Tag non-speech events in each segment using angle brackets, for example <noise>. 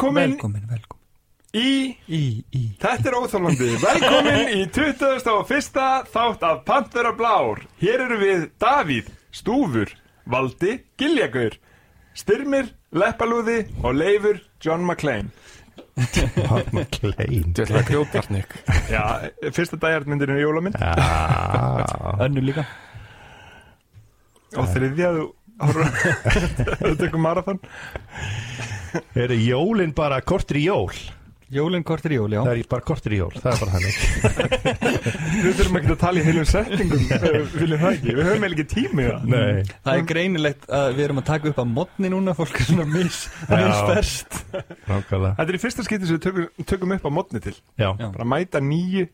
Velkomin Velkomin, velkomin í Í, í Þetta er óþálandi Velkomin í 21. þátt af Panther og Blár Hér eru við Davíð, Stúfur, Valdi, Giljagur Styrmir, Leppalúði og Leifur John McClane Pat McLean Þetta er grjótarnik Já, fyrsta dagjartmyndin er jólamynd Já, Önnu líka Og þriðja þú Þú tekur marathon er jólin bara kortir í jól. Jólinn kortir jól, já. Það er bara kortir í jól, það er bara hannig <laughs> Við þurfum ekki að tala í heilum settingum Viljum það ekki, við höfum eiginlega ekki tími í það. Nei, Það er greinilegt að við erum að taka upp að modni núna Fólk er svona mis, Já. misferst. Nákvæmlega. Þetta er í fyrsta skipti sem við tökum, tökum upp á mótni til. Já. Bara mæta nýju.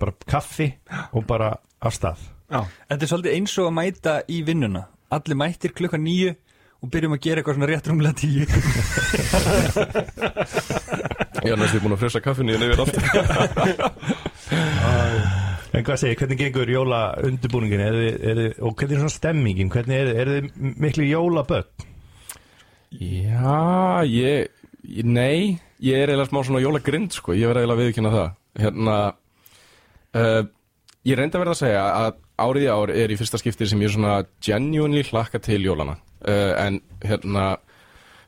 Bara kaffi og bara af stað. Já, Þetta er svolítið eins og að mæta í vinnuna. Allir mættir klukkan nýju Og byrjum að gera eitthvað svona rétt rúmlega tíu. Ég er næstu búin að fressa kaffinu í nefnir aftur En hvað segir, hvernig gengur jóla undirbúningin? Er þið, er þið, og hvernig er svona stemmingin? Hvernig er, er þið miklu jólaböld Já, ég, ég Nei, ég er eiginlega smá svona jólagrind sko, ég verði eiginlega að viðkynna það. Hérna uh, Ég reyndi að verða að segja að árið í ár er í fyrsta skiptið sem ég svona genuinely hlakka til jólana En hérna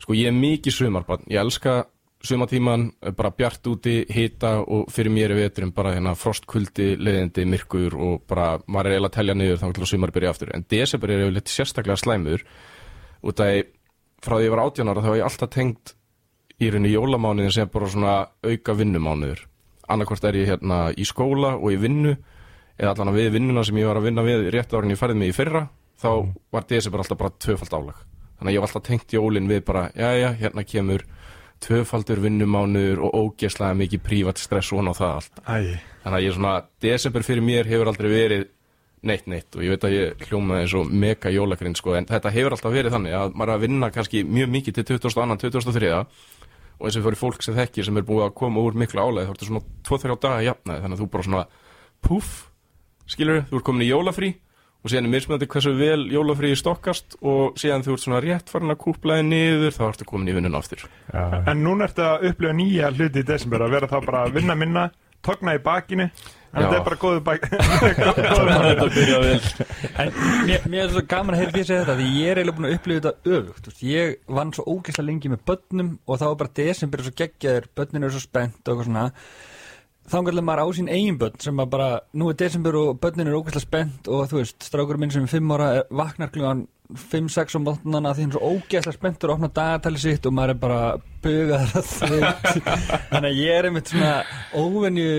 Sko ég er mikið sumarbann, ég elska sumatíman, eh, bara bjart úti, hita og fyrir mér er veturinn bara hérna frostkvöldi, leiðindi, myrkur og bara maður er eiginlega að telja niður þá að sumar byrja aftur. En desember er yfirleitt sérstaklega slæmur út af frá því ég var 18 ára þá hef ég alltaf tengt í rauninni jólamánuðin sem bara svona auka vinnumánuður. Annarkvort er ég hérna í skóla og í vinnu eða allan að við vinnuna sem ég var að vinna við rétt árin ég færið mig í fyrra þá var desember alltaf bara tvöfald álag. Þannig að ég hef alltaf tengt jólin við bara, já já, hérna kemur tvöfaldur vinnumánuður og ógeðslega mikið prívat stress og það allt. æ Þannig að ég er svona, desember fyrir mér hefur aldrei verið neitt neitt og ég veit að ég hljóma eins og mega jólagrind sko en þetta hefur alltaf verið þannig að maður er að vinna kannski mjög mikið til 2002, 2003 og eins og fyrir fólk sem þekkir sem er búið að koma úr miklu álega þá ertu svona 2-3 daga jafnaði þannig að þú bara svona puff, skilur þú ert komin í jólafrí og síðan er mismunandi hversu vel jólafrí stokkast og síðan þú ert svona rétt farin að kúplaði niður þá ertu komin í vinnun aftur. Já, En núna ertu að upplifa nýja hluti í desember að vera þá bara að vinna minna togna í bakinu. En þetta er bara góðu bak <laughs> <laughs> En mér, mér er svo gaman að heyra því að segja þetta Því ég er eiginlega búin að upplifa þetta öfugt. Ég vann svo ógeðslega lengi með börnum Og þá var bara desember svo geggjaður Börnin eru svo spennt og eitthvað svona Þá engarlega maður á sín eigin börn Sem bara, nú er desember og börnin eru ógeðslega spennt Og þú veist, strákur minn sem er 5 ára er- Vaknar klugan 5-6 á mótnana Því hann er svo ógeðslega spenntur að opna dagatæli sitt Og maður er bara bugaður að þau <laughs> Þannig að ég er einmitt svona óvenju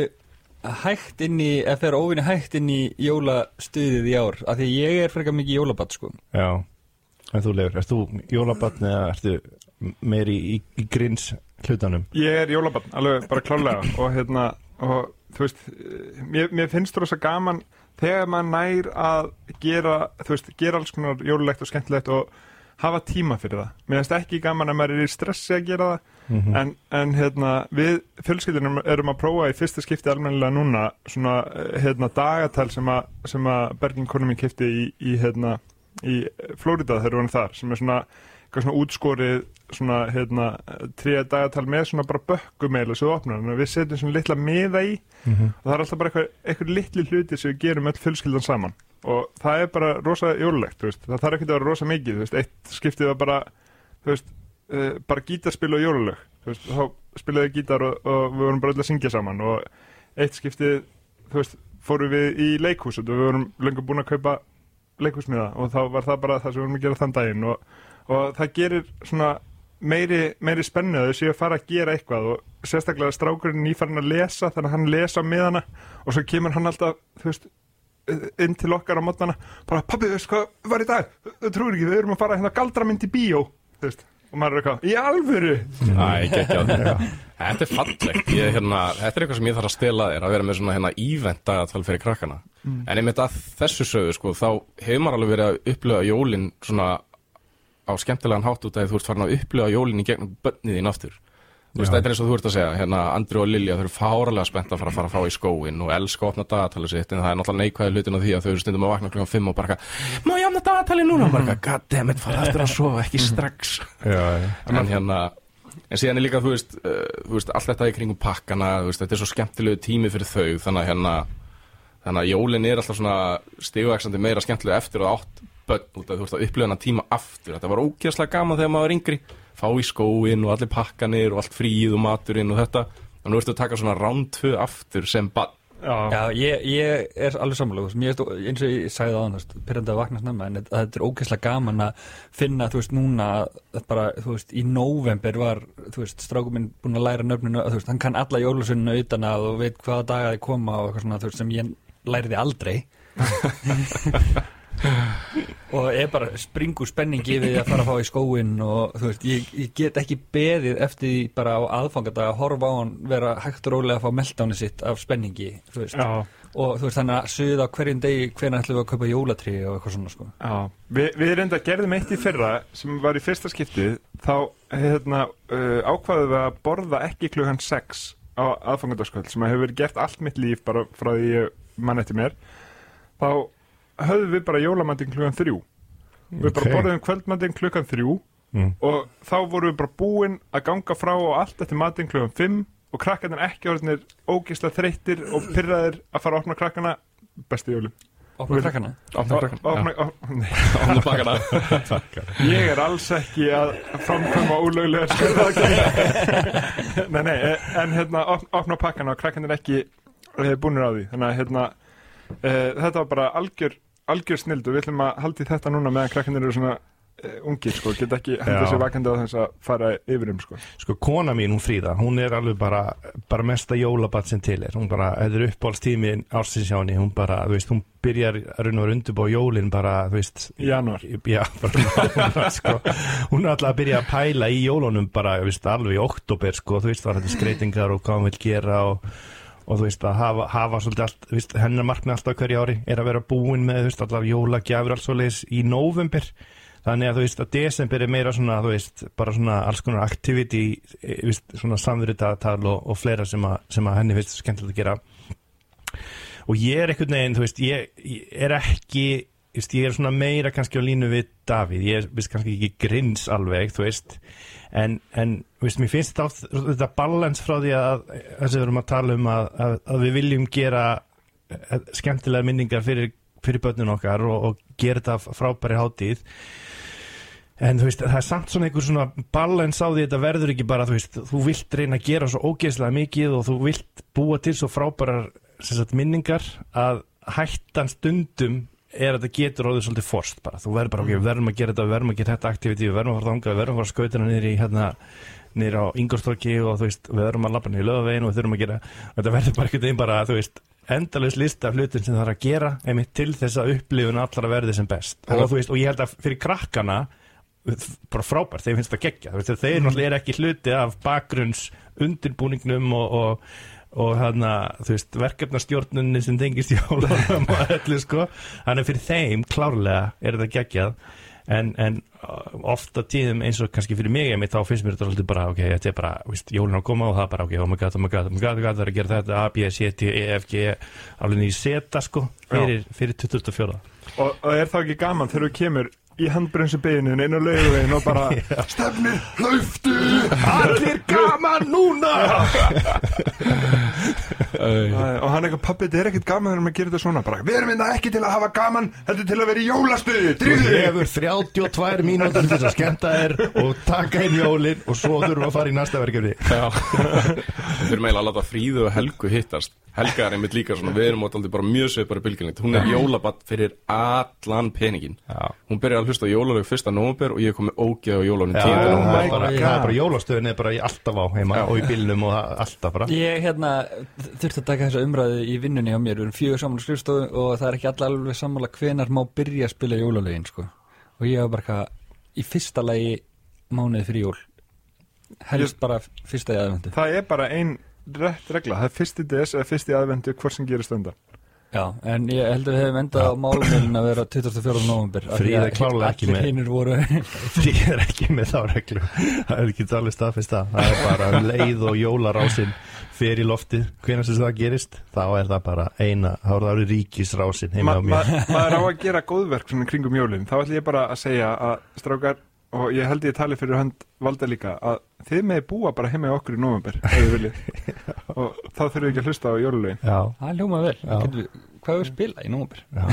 hægt inn í, eða fer óvinni hægt inn í jólastuðið í ár af því að ég er frekar mikið jólabatt sko. Já En þú lefur, erst þú jólabatn eða ertu meiri í, í, grins hlutanum? Ég er jólabann, alveg bara klálega og hérna, og þú veist mér, mér finnst þú rosa gaman þegar maður nær að gera þú veist, gera alls konar jólulegt og skemmtilegt og hafa tíma fyrir það. Mér finnst ekki gaman að maður er í stressi að gera það en, en hérna við fjölskyldunum erum að prófa í fyrsta skipti almennilega núna svona hérna dagatal sem að, sem að Bergin konum mín kipti í, í hérna í Flórida þegar við erum þar sem er svona eitthvað svona útskorið svona hérna tríða dagatal með svona bara bökkum eða svo opnar. Við setjum svona litla miða í og það er alltaf bara eitthvað, eitthvað litli hluti sem við gerum öll fjölskyldan saman. Og það er bara rosa jólulegt það þarf ekki að vera rosa mikið veist. eitt skiptið var bara veist, uh, bara gítarspil og jólulög. Þú veist, þá spilaði gítar og, og við vorum bara öll að syngja saman. Og eitt skiptið fórum við í leikhús og við vorum lengur búin að kaupa leikhúsmiða. Og þá var það bara það sem við vorum að gera þann daginn. Og, og það gerir svona meiri, meiri spennu að þau séu að fara að gera eitthvað og sérstaklega strákurinn nýfarinn að lesa þannig að hann lesa miðana og svo kemur hann alltaf þú veist inn til okkar á mótnana bara pabbi, veist hvað var í dag? Þú trúir ekki, við erum að fara hérna galdramynd í bíó. Þú veist, og maður er eitthvað, í alvöru? Æ, geggjað Þetta er fallegt. Ég, hérna, Þetta er eitthvað sem ég þarf að stela þér að vera með svona hérna ívent dagatal fyrir krakkana. En einmitt að þessu sögu sko, þá hefur maður alveg verið að upplifa jólin svona á skemmtilegan hátt út að þú ert farin að upplifa jólin í gegnum bönnið þín aftur. Þú veist, þetta er eins og þú ert að segja, hérna, Andri og Lilja þau eru fáralega spennt að fara að fara að fá í skóin og elska að opna dagatalið sitt, en það er náttúrulega neikvæði hlutin af því að þau eru stundum að vakna klukkan 5 og bara má ég opna dagatalið núna? Og bara goddammit, fara aftur að sofa, ekki strax. Já, já. En hérna, En síðan er líka, þú veist, uh, þú veist allt þetta í kringum pakkana, veist, þetta er svo skemmtilegu tími fyrir þau, þannig að hérna þannig að jólin er alltaf svona stigvæksandi meira skemmtilegu eftir og átt börn út að þú veist að upplifa hana tíma aftur. Þetta var ógeðslega gaman þegar maður var yngri. Fá í skóin og allir pakkanir og allt fríð og maturinn og þetta. Og nú ertu að taka svona rándfö aftur sem bann Já, Já, ég, ég er alveg sammála. Eins og ég sagði það annars pyrrandi að vakna snemma, en þetta er ógeðslega gaman að finna, þú veist, núna að bara, þú veist, í nóvember var þú veist, strákum minn búin að læra nöfninu þú veist, hann kann alla jólusunna utan að og veit hvaða daga þið koma og eitthvað svona, þú veist, sem ég læriði aldrei <laughs> <laughs> og er bara springur spenningi við að fara að fá í skóin og þú veist, ég, ég get ekki beðið eftir því bara á aðfangadag að horfa á hann vera hægt og rólega að fá meldáni sitt af spenningi, þú veist. Já, og þú veist þannig að suða hverjum degi hvernig ætlum við að kaupa jólatrí og eitthvað svona sko. Vi, Við reynda gerðum eitt í fyrra sem var í fyrsta skiptið. Þá hérna, uh, ákvaðum við að borða ekki klukkan 6 á aðfangadagskvöld sem hefur verið gert allt mitt líf bara frá því ég mann eftir mér. Þá höfðum við bara jólamandin klukkan 3 við bara borðum kvöldmandin klukkan 3 Mm. og þá vorum við bara búin að ganga frá og allt eftir matinn klukkan 5 og krakkarnir ekki orðinir ógislega þreyttir og pyrraðir að fara að opna krakkana. Besti jólum opna krakkana? Opna krakkan <laughs> opna, opna, nei, Opna pakkana ég er alls ekki að framkvæma ólöglega skjöðaðgjörn <laughs> nei, nei, en hérna op, opna pakkana og krakkarnir ekki uh, búinir á því. Þannig að hérna þetta var bara algjör, algjör snild og við ætlum að haldi þetta núna meðan krakkarnir eru svona uh, ungir sko, geta ekki Já. sér vakandi á þess að fara yfir um sko Sko, kona mín, hún Fríða, hún er alveg bara, bara mesta jólabat sem til er. Hún bara, þetta er hjá henni, hún bara, þú veist, hún byrjar raun og vera undirbúa jólin bara, þú veist, í janúar Já, bara nána, <laughs> sko. Hún er alltaf að byrja að pæla í jólunum bara, þú veist, alveg í oktober, sko, þú veist, var þetta skreitingar og hvað hún vil gera og, og þú veist, að hafa, hafa svolítið allt, veist, hennar markmið alltaf hverju ári er að vera búin með, þú veist, allar jólagjafir alls svoleiðis í nóvember. Þannig að þú veist, að desember er meira svona, þú veist, bara svona alls konar activity, eh, þú veist, svona samverutatal og, og fleira sem að, sem að henni finnst skemmtilegt að gera. Og ég er einhvern veginn, þú veist, ég, ég er ekki veist, ég er svona meira kannski á línu við Davíð, ég veist, kannski ekki grins alveg, þú veist. En, en veist, mér finnst þetta, þetta balans frá því að þess að við erum að tala um að, að, að við viljum gera eh, skemmtilega minningar fyrir, fyrir börnun okkar og, og gera þetta frábæri hátíð. En þú veist, það er samt svona einhver svona balans á því þetta verður ekki bara, þú veist, þú vilt reyna að gera svo ógeðslega mikið og þú vilt búa til svo frábærar sagt, minningar að hættan stundum er að þetta getur orðið svolítið forst bara. Þú verður bara, ok, við verðum að gera þetta, við verðum að gera þetta aktiviti, við verðum að fara þangað, við verðum að fara skautina niður í hérna, niður á Ingolstorki og þú veist, við verðum að labba niður í lögavegin og við þurfum að gera, þetta verður bara einhvern veginn bara, þú veist, endalaus lista af hlutin sem það er að gera einmitt til þess að upplifun allara verði sem best. Og, þú veist, og ég held að fyrir krakkana bara frábært, þeim finnst það veist, þeir náttúrulega er ekki hluti af bakgrunns undirbúningnum og, og, og hana, þú veist, verkefnastjórnunni sem tengist jólunum og öllu sko, þannig fyrir þeim klárlega er þetta geggjað en, en uh, ofta tíðum eins og kannski fyrir mig einmitt, þá finnst mér þetta svolítið bara, ok, þetta er bara, veist, jólun á að koma og það er bara, ok, oh my god, oh my god, oh my god, oh my god það er að gera þetta, A, B, C, D, E, F, G alveg nýjum seta, sko, fyrir, fyrir 24. og, og er þá ekki gaman þegar þú kemur í handbremsu beinin inn á laugavegin og bara <laughs> stefnir, hlauftu Allir gaman núna! <laughs> Og hann eitthvað, pappi, þetta er ekkert gaman þegar maður gerir þetta svona. Bara, við erum þetta ekki til að hafa gaman heldur til að vera í jólastuði, Þú drýðu þig! hefur 32 mínútur til þess að skemmta þér og taka inn jólin og svo þurfum við að fara í næsta verkefni. Já. Við þurfum eiginlega að láta Fríðu og Helgu hittast. Helga er einmitt líka svona, við erum átt aldrei bara mjög svipari bylgjulegt. Hún er jólabatt fyrir allan peningin Já. Hún byrjar að hlusta á jólalög fyrsta nómber og ég kom með ógeð á jólalögum Já, 10. það er bara, bara jólastöðin er bara í alltaf á heima Já. og í bílnum og alltaf bara. Ég hérna þurfti að taka þessa umræðu í vinnunni á mér, við erum fjögur saman á skrifstofu og það er ekki allar alveg sammála hvenar má byrja að spila jólalögin sko. og ég var bara eitthvað í fyrsta lagi mánuði fyrir jól. Helst bara fyrsta í aðvendu það er bara ein rétt regla, það er fyrsti DS eða fyrsti aðvendu hvort sem gerir stundar Já, en ég held að við hefum endað á málumilin að vera 24. november af því Fríða að er klárlega ekki með. hinnir voru <laughs> Frí er ekki með þá reglu Það er ekki alveg staðfist það Það er bara um leið og jólarásin fyrir í loftið, hvenær sem það gerist þá er það bara eina, þá er það árið ríkisrásin heima Ma, á ma, mér maður á að gera góðverk svona kringum jólin þá ætlum ég bara að segja að strákar og ég held ég tali fyrir hönd valda líka að þið með búa bara heima í okkur í november ef þið viljið. <laughs> Og þá þurfum við ekki að hlusta á jólulögin. Já, Það ljóma vel. Við, Hvað er spila í já,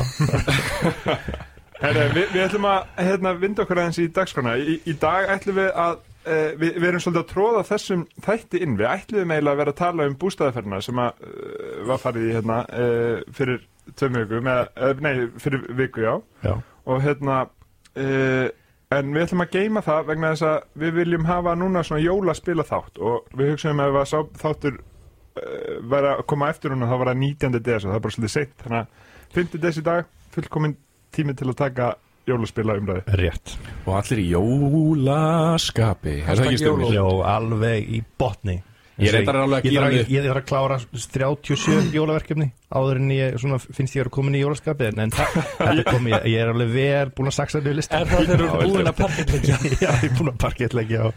<laughs> Herra, við, við ætlum að hérna, vinda okkur aðeins í dagskrána. Í, í dag ætlum við að uh, við, við erum svolítið að tróða þessum þætti inn. Við ætlum eiginlega að vera að tala um bústæðaferna sem að uh, var farið í hérna uh, fyrir tveim viku með, uh, nei, fyrir viku já. Já, og hérna uh, en við ætlum að geima það vegna þess að við viljum hafa núna svona jólaspila þátt og við hugsaum ef að sá þáttur uh, væri að koma eftir núna þá var það 19. des og það er bara svolítið seitt þannig að 5. des í dag fullkomin tími til að taka jólaspila umræði rétt Og allir í jólaskapi Er það Hashtag ekki stjórnir? Já, alveg í botni Ég reyndar alveg að þarf mig- ég þarf að klára 37 jólaverkefni áður en ég svona, finnst ég að vera komin í jólaskapi en, en það <laughs> þetta kom ég, ég er alveg vel búin að saksa þetta í listan Er það þegar þú ert búin <laughs> að parketleggja? Já, ég er búin að parkettleggja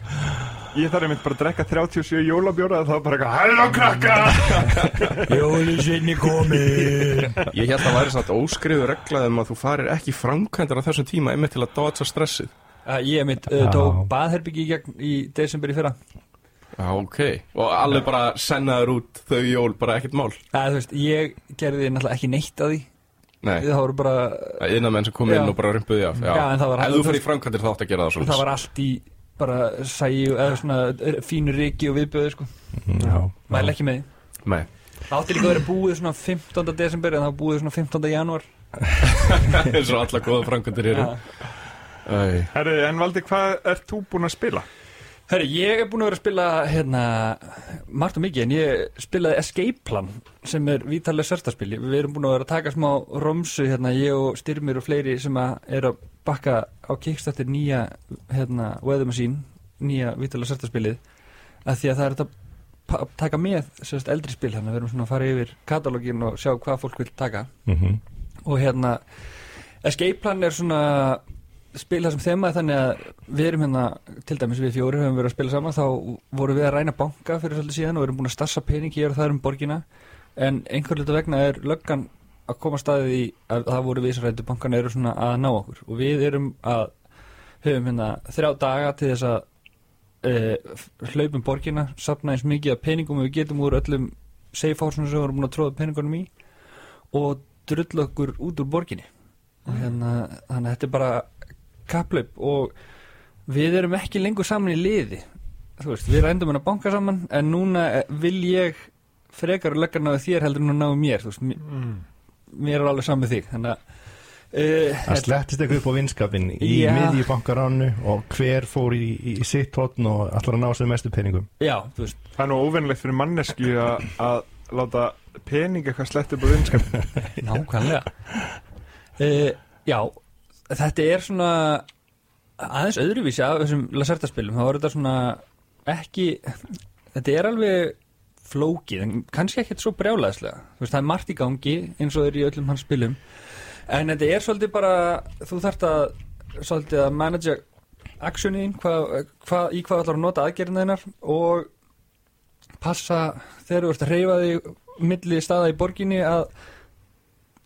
ég þarf einmitt bara að drekka 37 jólabjóra þá er bara eitthvað á krakka! <laughs> Jóli sinni komin Ég held að væri satt óskriðu regla um að þú farir ekki framkvæmdar á þessum tíma einmitt til að dodsa stressið. Ég mitt uh, Já. tók baðherbyggi í desember í fyrra Já, ok. Og alveg bara sennaður út þau jól, bara ekkert mál? Æ, þú veist, Ég gerði náttúrulega ekki neitt að því. Nei, Það voru bara innan menn sem kom inn Já. og bara rumpuði af Já, Já, en það var- Ef þú fyrir framkvæmdir þá átt að gera það Það svona var allt í bara sæju eða svona fínu riki og viðbjöðu sko. Já, Mæl ekki með því. Nei. Það átti líka að vera búið svona 15. desember en það var búið svona 15. janúar. <laughs> Eins og alla góða framkvæmdir. Æ, Herri, en Valdi, hvað ert þú búin að spila? Herri, ég er búin að vera að spila hérna, margt og mikið en ég spilaði Escape Plan sem er vítalega sörstaspil við erum búin að vera að taka smá romsu hérna, ég og Styrmir og fleiri sem að er að bakka á Kickstarter nýja hérna, Weather Machine nýja vítalega sörstaspilið að því að það er pa- taka með sérst, eldri spil hérna, við erum svona að fara yfir katalógin og sjá hvað fólk vil taka. Mhm. og hérna Escape Plan er svona spil það sem þemaði þannig að við erum hérna til dæmis við fjóri höfum verið að spila saman þá vorum við að ræna banka fyrir svolítið síðan og erum búin að stassa pening hér og það um borgina. En einhver hluta vegna er löggan að koma staðið í að það voru við sem rættu bankana eru svona að ná okkur. Og við erum að höfum hérna þrjá daga til þess að e, hlaupum borgina sapna eins mikið af peningum við getum úr öllum house sem vorum búin að tróða peningunum í og drull okkur út úr borginni. Og hérna, þannig að þetta er bara kapplaup og við erum ekki lengur saman í liði. Þú veist, við rændum hann að banka saman en núna eh, vil ég frekar að leggja náðu þér heldur en að náðu mér þú veist, mér, Mm. mér er alveg saman með þig þannig að uh, Það slettist eitthvað upp á vinskapin í Já. miðji bankaránu og hver fór í, í, í sitt hotn og allar að ná sér mestu peningum. Já, þú veist, Það er nú óvennilegt fyrir mannesku að, að láta pening eitthvað slett upp á vinskap <laughs> nákvæmlega. Uh, já, þetta er svona aðeins öðruvísi af þessum lasertaspilum, þá er þetta svona ekki, þetta er alveg flókið, en kannski ekkert svo veist, það er margt í gangi eins og er í öllum hans spilum. En þetta er svolítið bara þú þarft að svolítið að managja actionin, hvað, hvað, í hvað ætlar að nota aðgerðina þeinar og passa þegar þú ert að reyfa þig milli staða í borginni að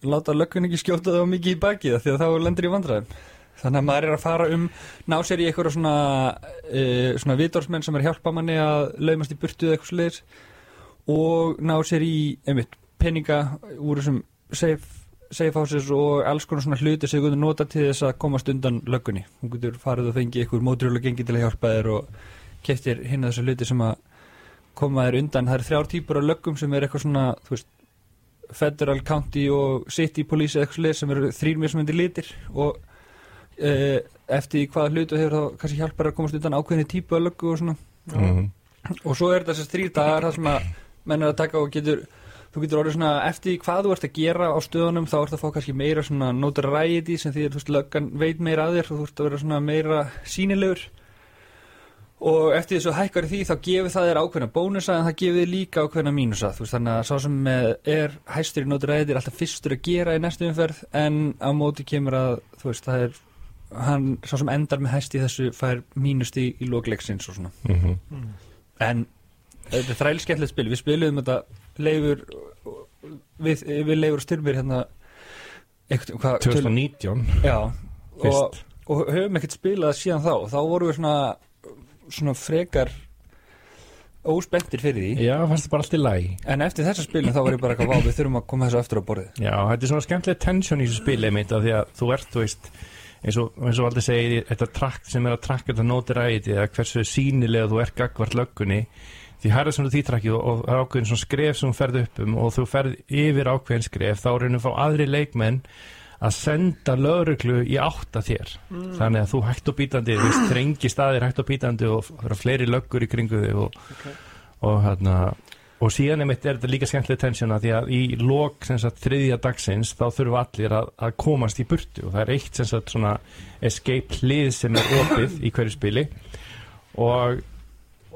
láta löggun ekki skjóta það mikið í bakið því að þá lendur í vandræðum. Þannig að maður er að fara um ná sér í eitthvað svona uh, svona vitorsmenn sem er hjálpa manni að laumast í burtu eða eitthvað sliðis og ná sér í einmitt peninga úr þessum safe, safe houses og alls konar svona hluti sem þú getur nota til þess að komast undan löggunni. Þú getur farið og fengið eitthvað mótrjóla gengi til að hjálpa þér og keftir hinn að þessu hluti sem að koma þér undan. Það eru þrjár típur af löggum sem er eitthvað svona þú veist Federal County og City Police eða eitthvað sleið sem eru þrýr mismundi litir og uh, eftir hvaða hlutu hefur þá kannski hjálpar að komast undan ákveðinni típu af löggu og svona. Mm. og svo er þetta þessi þrýr dagar þar sem að menn er að taka og getur þú getur orðið svona eftir hvað þú ert að gera á stöðunum þá ert að fá kannski meira svona notoriety sem því að löggan veit meira að þér og þú ert að vera svona meira sínilegur og eftir svo hækkar því þá gefur það þér ákveðna bónusa en það gefur þér líka ákveðna mínusa veist þannig að sá sem er hæstur í notoriety er alltaf fyrstur að gera í næstu umferð en á móti kemur að veist það er hann, sá sem endar með hæst í þessu fær mínust í, lókleiksins og svona. Mm en þetta er þrælskemmtilegt spil. Við spiluðum þetta leifur við, við leifur styrmir hérna eitthvað, hvað, 2019 já, og, og höfum ekkert spilað síðan þá. Þá vorum við svona, svona frekar óspenntir fyrir því. Já, fannst það bara allt í læg en eftir þessa spilin þá var ég bara eitthvað við þurfum að koma þessu eftir á borðið. Já, þetta er svona skemmtileg tension í þessu spili mitt af því að þú ert, þú veist eins og, eins og aldrei segir, þetta trakt sem er að trakka þetta nótiræði eða hversu sínilega þú ert gagvart löggunni því hærða þú því trakkið og, það er ákveðin svona skref sem þú ferð upp um og þú ferð yfir ákveðin skref þá reynum fá aðri leikmenn að senda lögreglu í átt að þér. Þannig að þú hægt og bítandi þú veist, þrengi staðir hægt og bítandi og það eru fleiri löggur í kringu þig og, og hérna og síðan er þetta líka skemmtileg tensjona því að í lok sagt, þriðja dagsins þá þurfum allir að, að komast í burtu og það er eitt sagt, svona escape hlið sem er opið í hverju spili og,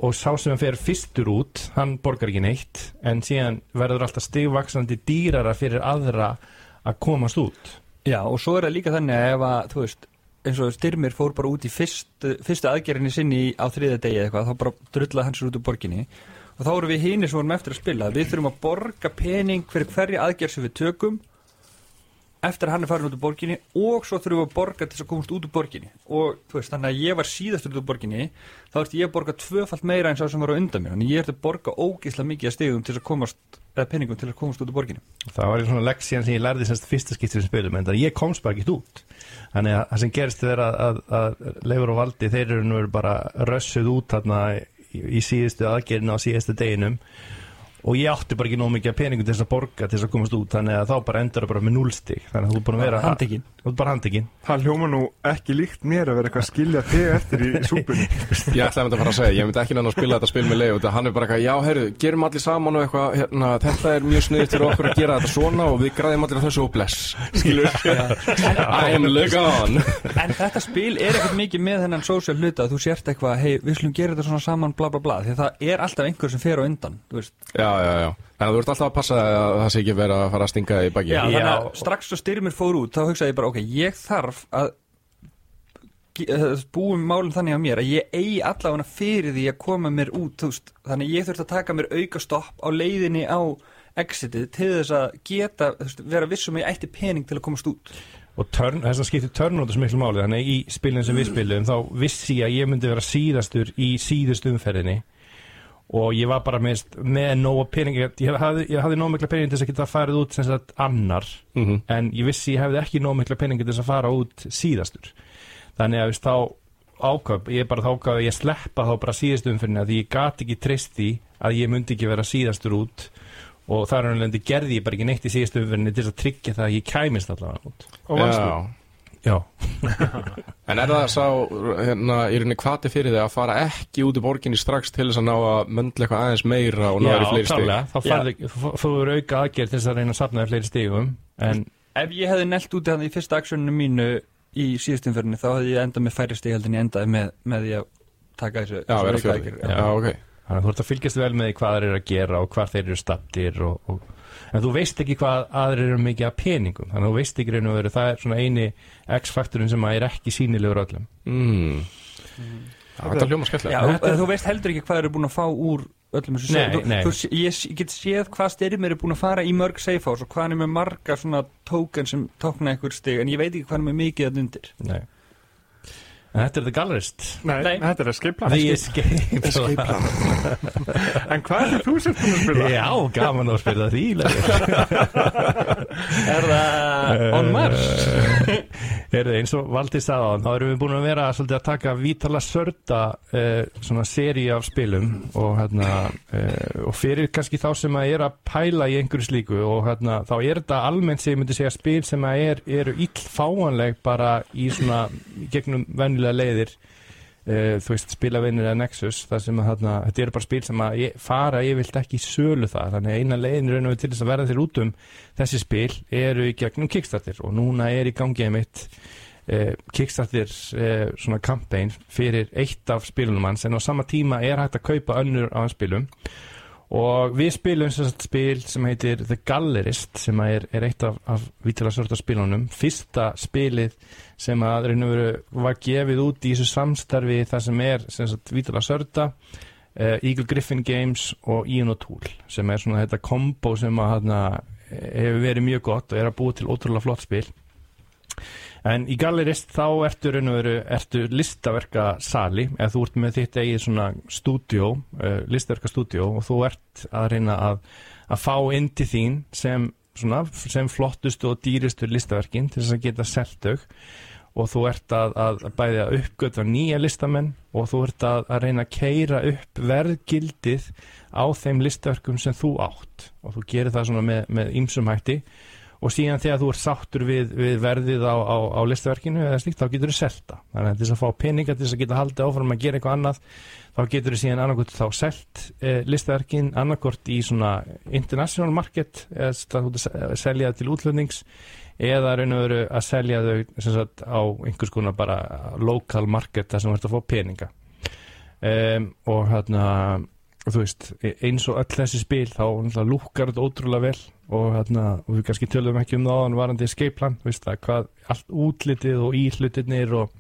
og sá sem fer fyrstur út hann borgar ekki neitt en síðan verður alltaf stigvaksandi dýrara fyrir aðra að komast út Já, og svo er það líka þannig að ef að, þú veist, eins og Styrmir fór bara út í fyrstu, fyrstu aðgerðinni sinni á þriða degi eitthvað, þá bara drullaði hans út úr borginni. Og þá eru við hinir sem vorum eftir að spila. Við þurfum að borga pening fyrir hverja aðgerð sem við tökum eftir að hann er farin út úr borginni og svo þurfum við að borga til þess að komast út úr borginni. Og þú veist, þannig að ég var síðast út úr borginni þá ertu ég að borga tvöfalt meira eins og sem var á undan mér. Þannig ég ertu að borga ógeðslega mikið að stegum til þess að komast, peningum til að komast út úr borginni. Það var svona leksíðan sem ég lærði semst fyrsta skiptir sem spilum en það ég komst bara ekki út. Þannig að það sem gerist er að, að, að Leifur og Valdi þeir eru nú bara rössuð út þarna í, í síðustu aðgerðinu á síðustu deginum. Og ég átti bara ekki nóg mikið peningum til þess að borga til þess að komast út. Þannig að þá bara endur það bara með núlstig þannig að þú er búin að vera Handtekinn. Þú er bara handekinn Það hljóma nú ekki líkt mér að vera eitthvað að skilja þig eftir í <laughs> súpunni. Ég ætlaði að fara að segja, ég myndi ekki náttúrulega að spila þetta spil með leið og hann er bara eitthvað, já, heyrðu, gerum allir saman og eitthvað, hérna, þetta er mjög sniðið til okkur að gera þetta svona og við græðum allir á þessu og bless, skilur. I am look on En þetta spil er ekkert mikið með þennan social hluta að þú sért eitthvað, hei, við slum gera þetta svona saman bla bla bla, því að það er alltaf einhver sem fer á undan, þú veist. Já, já, já, en þú ert alltaf að passa að það sé ekki verið að fara að stinga í baki Já, þannig að strax svo styrmir fór út þá hugsaði ég bara, ok, ég þarf að eh, búum málum þannig á mér að ég eigi allavega fyrir því að koma mér út veist, þannig að ég þurfti að taka mér auka stopp á leiðinni á exitið til þess að geta veist, vera vissum að ég ætti pening til að komast út. Og törn, þess að skipti törnóta svo miklu máli. Þannig að í spilin sem við spilum þá vissi ég að ég myndi vera síðastur í síðust umferðinni og ég var bara með, með nóga pening. Ég hafði, ég hafði nóg mikla pening til þess að geta farið út sem sagt annar. Mhm. en ég vissi ég hefði ekki nóg mikla pening til þess að fara út síðastur. Þannig að veist, þá ákvöp ég bara þá ákvöp að ég sleppa þá bara síðust umferðinni að því ég gat ekki treyst því að ég myndi ekki vera síðastur út. Og þar er hann gerði ég bara ekki neitt í síðust umferðinni til þess að tryggja það að ég kæmist allavega út. Og vannstu Já. Já, <laughs> En er það sá, hérna, í rauninni hvati fyrir þig að fara ekki út í borginni strax til þess að ná að möndla eitthvað aðeins meira og ná þér í fleiri stig? klárlega, þá farðu- þú þú eru auka aðgerð til þess að reyna að safna þér fleiri stigum en Ef ég hefði nelt út þannig í fyrsta aksjóninu mínu í síðustumferðinni þá hefði ég endað með færri stig heldur en ég endaði með, með því að taka þessu Já, þessu auka aðgerð. Já, ok. þannig að þú ert að fylgjast vel með því hvað þeir eru að gera og hvað þeir eru stattir og, og, en þú veist ekki hvað aðrir eru mikið að peningum þannig að þú veist ekki reyna að vera það er svona eini X-faktorinn sem að er ekki sínilegur öllum Mm. Já, þetta hljóma skemmtilega. Þú veist heldur ekki hvað eru búin að fá úr öllum þessu Nei, nei. Þú, ég, get séð hvað styrmir er búin að fara í mörg safe house og hvað er með marga svona token sem tókna einhver stig en ég veit ekki hvað er með mikið að undir Nei. En þetta er The Gallerist Nei, Nei. þetta er escape plan The Escape Plan. <laughs> En hvað er þú sem búin að spila? Já, gaman að spila því. Er það on Mars? <laughs> Heyrðu, eins og Valdi sagði á þá erum við búin að vera svolítið að taka Vítala Sörda uh, svona seri af spilum og, hérna, uh, og fyrir kannski þá sem að er að pæla í einhverju slíku og hérna, þá er þetta almennt sem ég myndi segja spil sem að er, eru illfáanleg bara í svona gegnum venjulega leiðir uh, þú veist spilavinnir eða Nexus það sem að hérna, þetta eru bara spil sem að ég, fara ég vilt ekki sölu það þannig að eina leiðin raun og veru til þess að verða þér út um þessi spil eru í gegnum Kickstarter og núna er í gangi einmitt uh, Kickstarter uh, svona campaign fyrir eitt af spilunum hans. En á sama tíma er hægt að kaupa önnur af hans spilum. Og við spilum sagt spil sem heitir The Gallerist sem er, er eitt af, af vítala sorta spilunum. Fyrsta spilið sem að og veru var gefið út í þessu samstarfi þar sem er sem sagt vítala sorta uh, Eagle Griffin Games og Ian O'Toole sem er svona þetta kombo sem að hana, hefur verið mjög gott og er að búa til ótrúlega flott spil. En í gallerist þá ertu og veru, ertu listaverka sali, eða þú ert með þitt eigið svona stúdjó, uh, listaverka stúdjó og þú ert að reyna að, að fá inn til þín sem, svona, sem flottustu og dýristu listaverkin til þess að geta seltau og þú ert að, að bæði að uppgötva nýja listamenn og þú ert að, að reyna að keira upp verðgildið á þeim listaverkum sem þú átt. Og þú gerir það svona með, með ýmsum hætti og síðan þegar þú ert sáttur við, við verðið á, á, á listaverkinu eða slíkt, þá getur þú selta þannig að þess að fá peninga til þess að geta haldið áfram að gera eitthvað annað þá getur þú síðan annarkort þá selt eh, listaverkin annarkort í svona international market eða að selja til útlöfnings eða raun og veru að selja þau sagt, á einhvers konar bara local market þar sem þú ert að fá peninga. Um, og hérna þú veist, eins og öll þessi spil þá lúkar þetta ótrúlega vel. Og, hérna, og við kannski tölum ekki um það áðan varandi escape plan, veist það, hvað allt útlitið og íhlutinir og,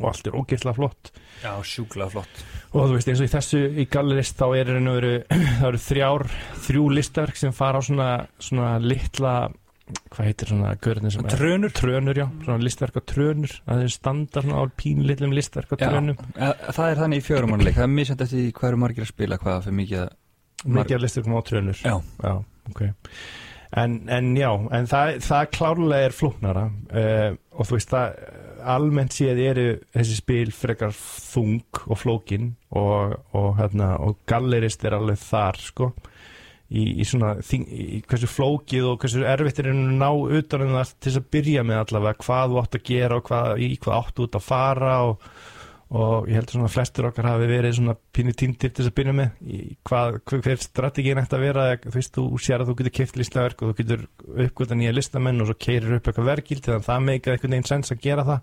og allt er ógeðslega flott. Já, sjúklega flott. Og þú veist, eins og í þessu í gallerist þá er <clears throat> það eru þrjár, þrjú listaverk sem fara á svona, svona litla hvað heitir svona görðin sem Trönur? Er, trönur, já, svona listverk á trönur. Það er standa svona á pínlillum listverk á trönum. Já, það er þannig í fjörumanleik það er misjænt eftir hvað eru margir að spila hvað fyrir mikið að Mikið að listverkum á trönur. Já, já okay. en, en já, en það, það klárlega er flóknara uh, og þú veist það almennt séð eru þessi spil frekar þung og flókin og, og, hérna, og gallerist er alveg þar sko í, í svona þing, í hversu flókið og hversu erfitt er að ná utan um það til að byrja með allavega hvað þú átt að gera og hvað, í hvað áttu út að fara og, og ég held svona að flestur okkar hafi verið svona pínu týndir til að byrja með hvað, hver strategín ætti að vera. Þú veist, þú sér að þú getur keift listaverk og þú getur uppgöta nýja listamenn og svo keirir upp eitthvað verkild þannig að það meikar einhvern veginn sens að gera það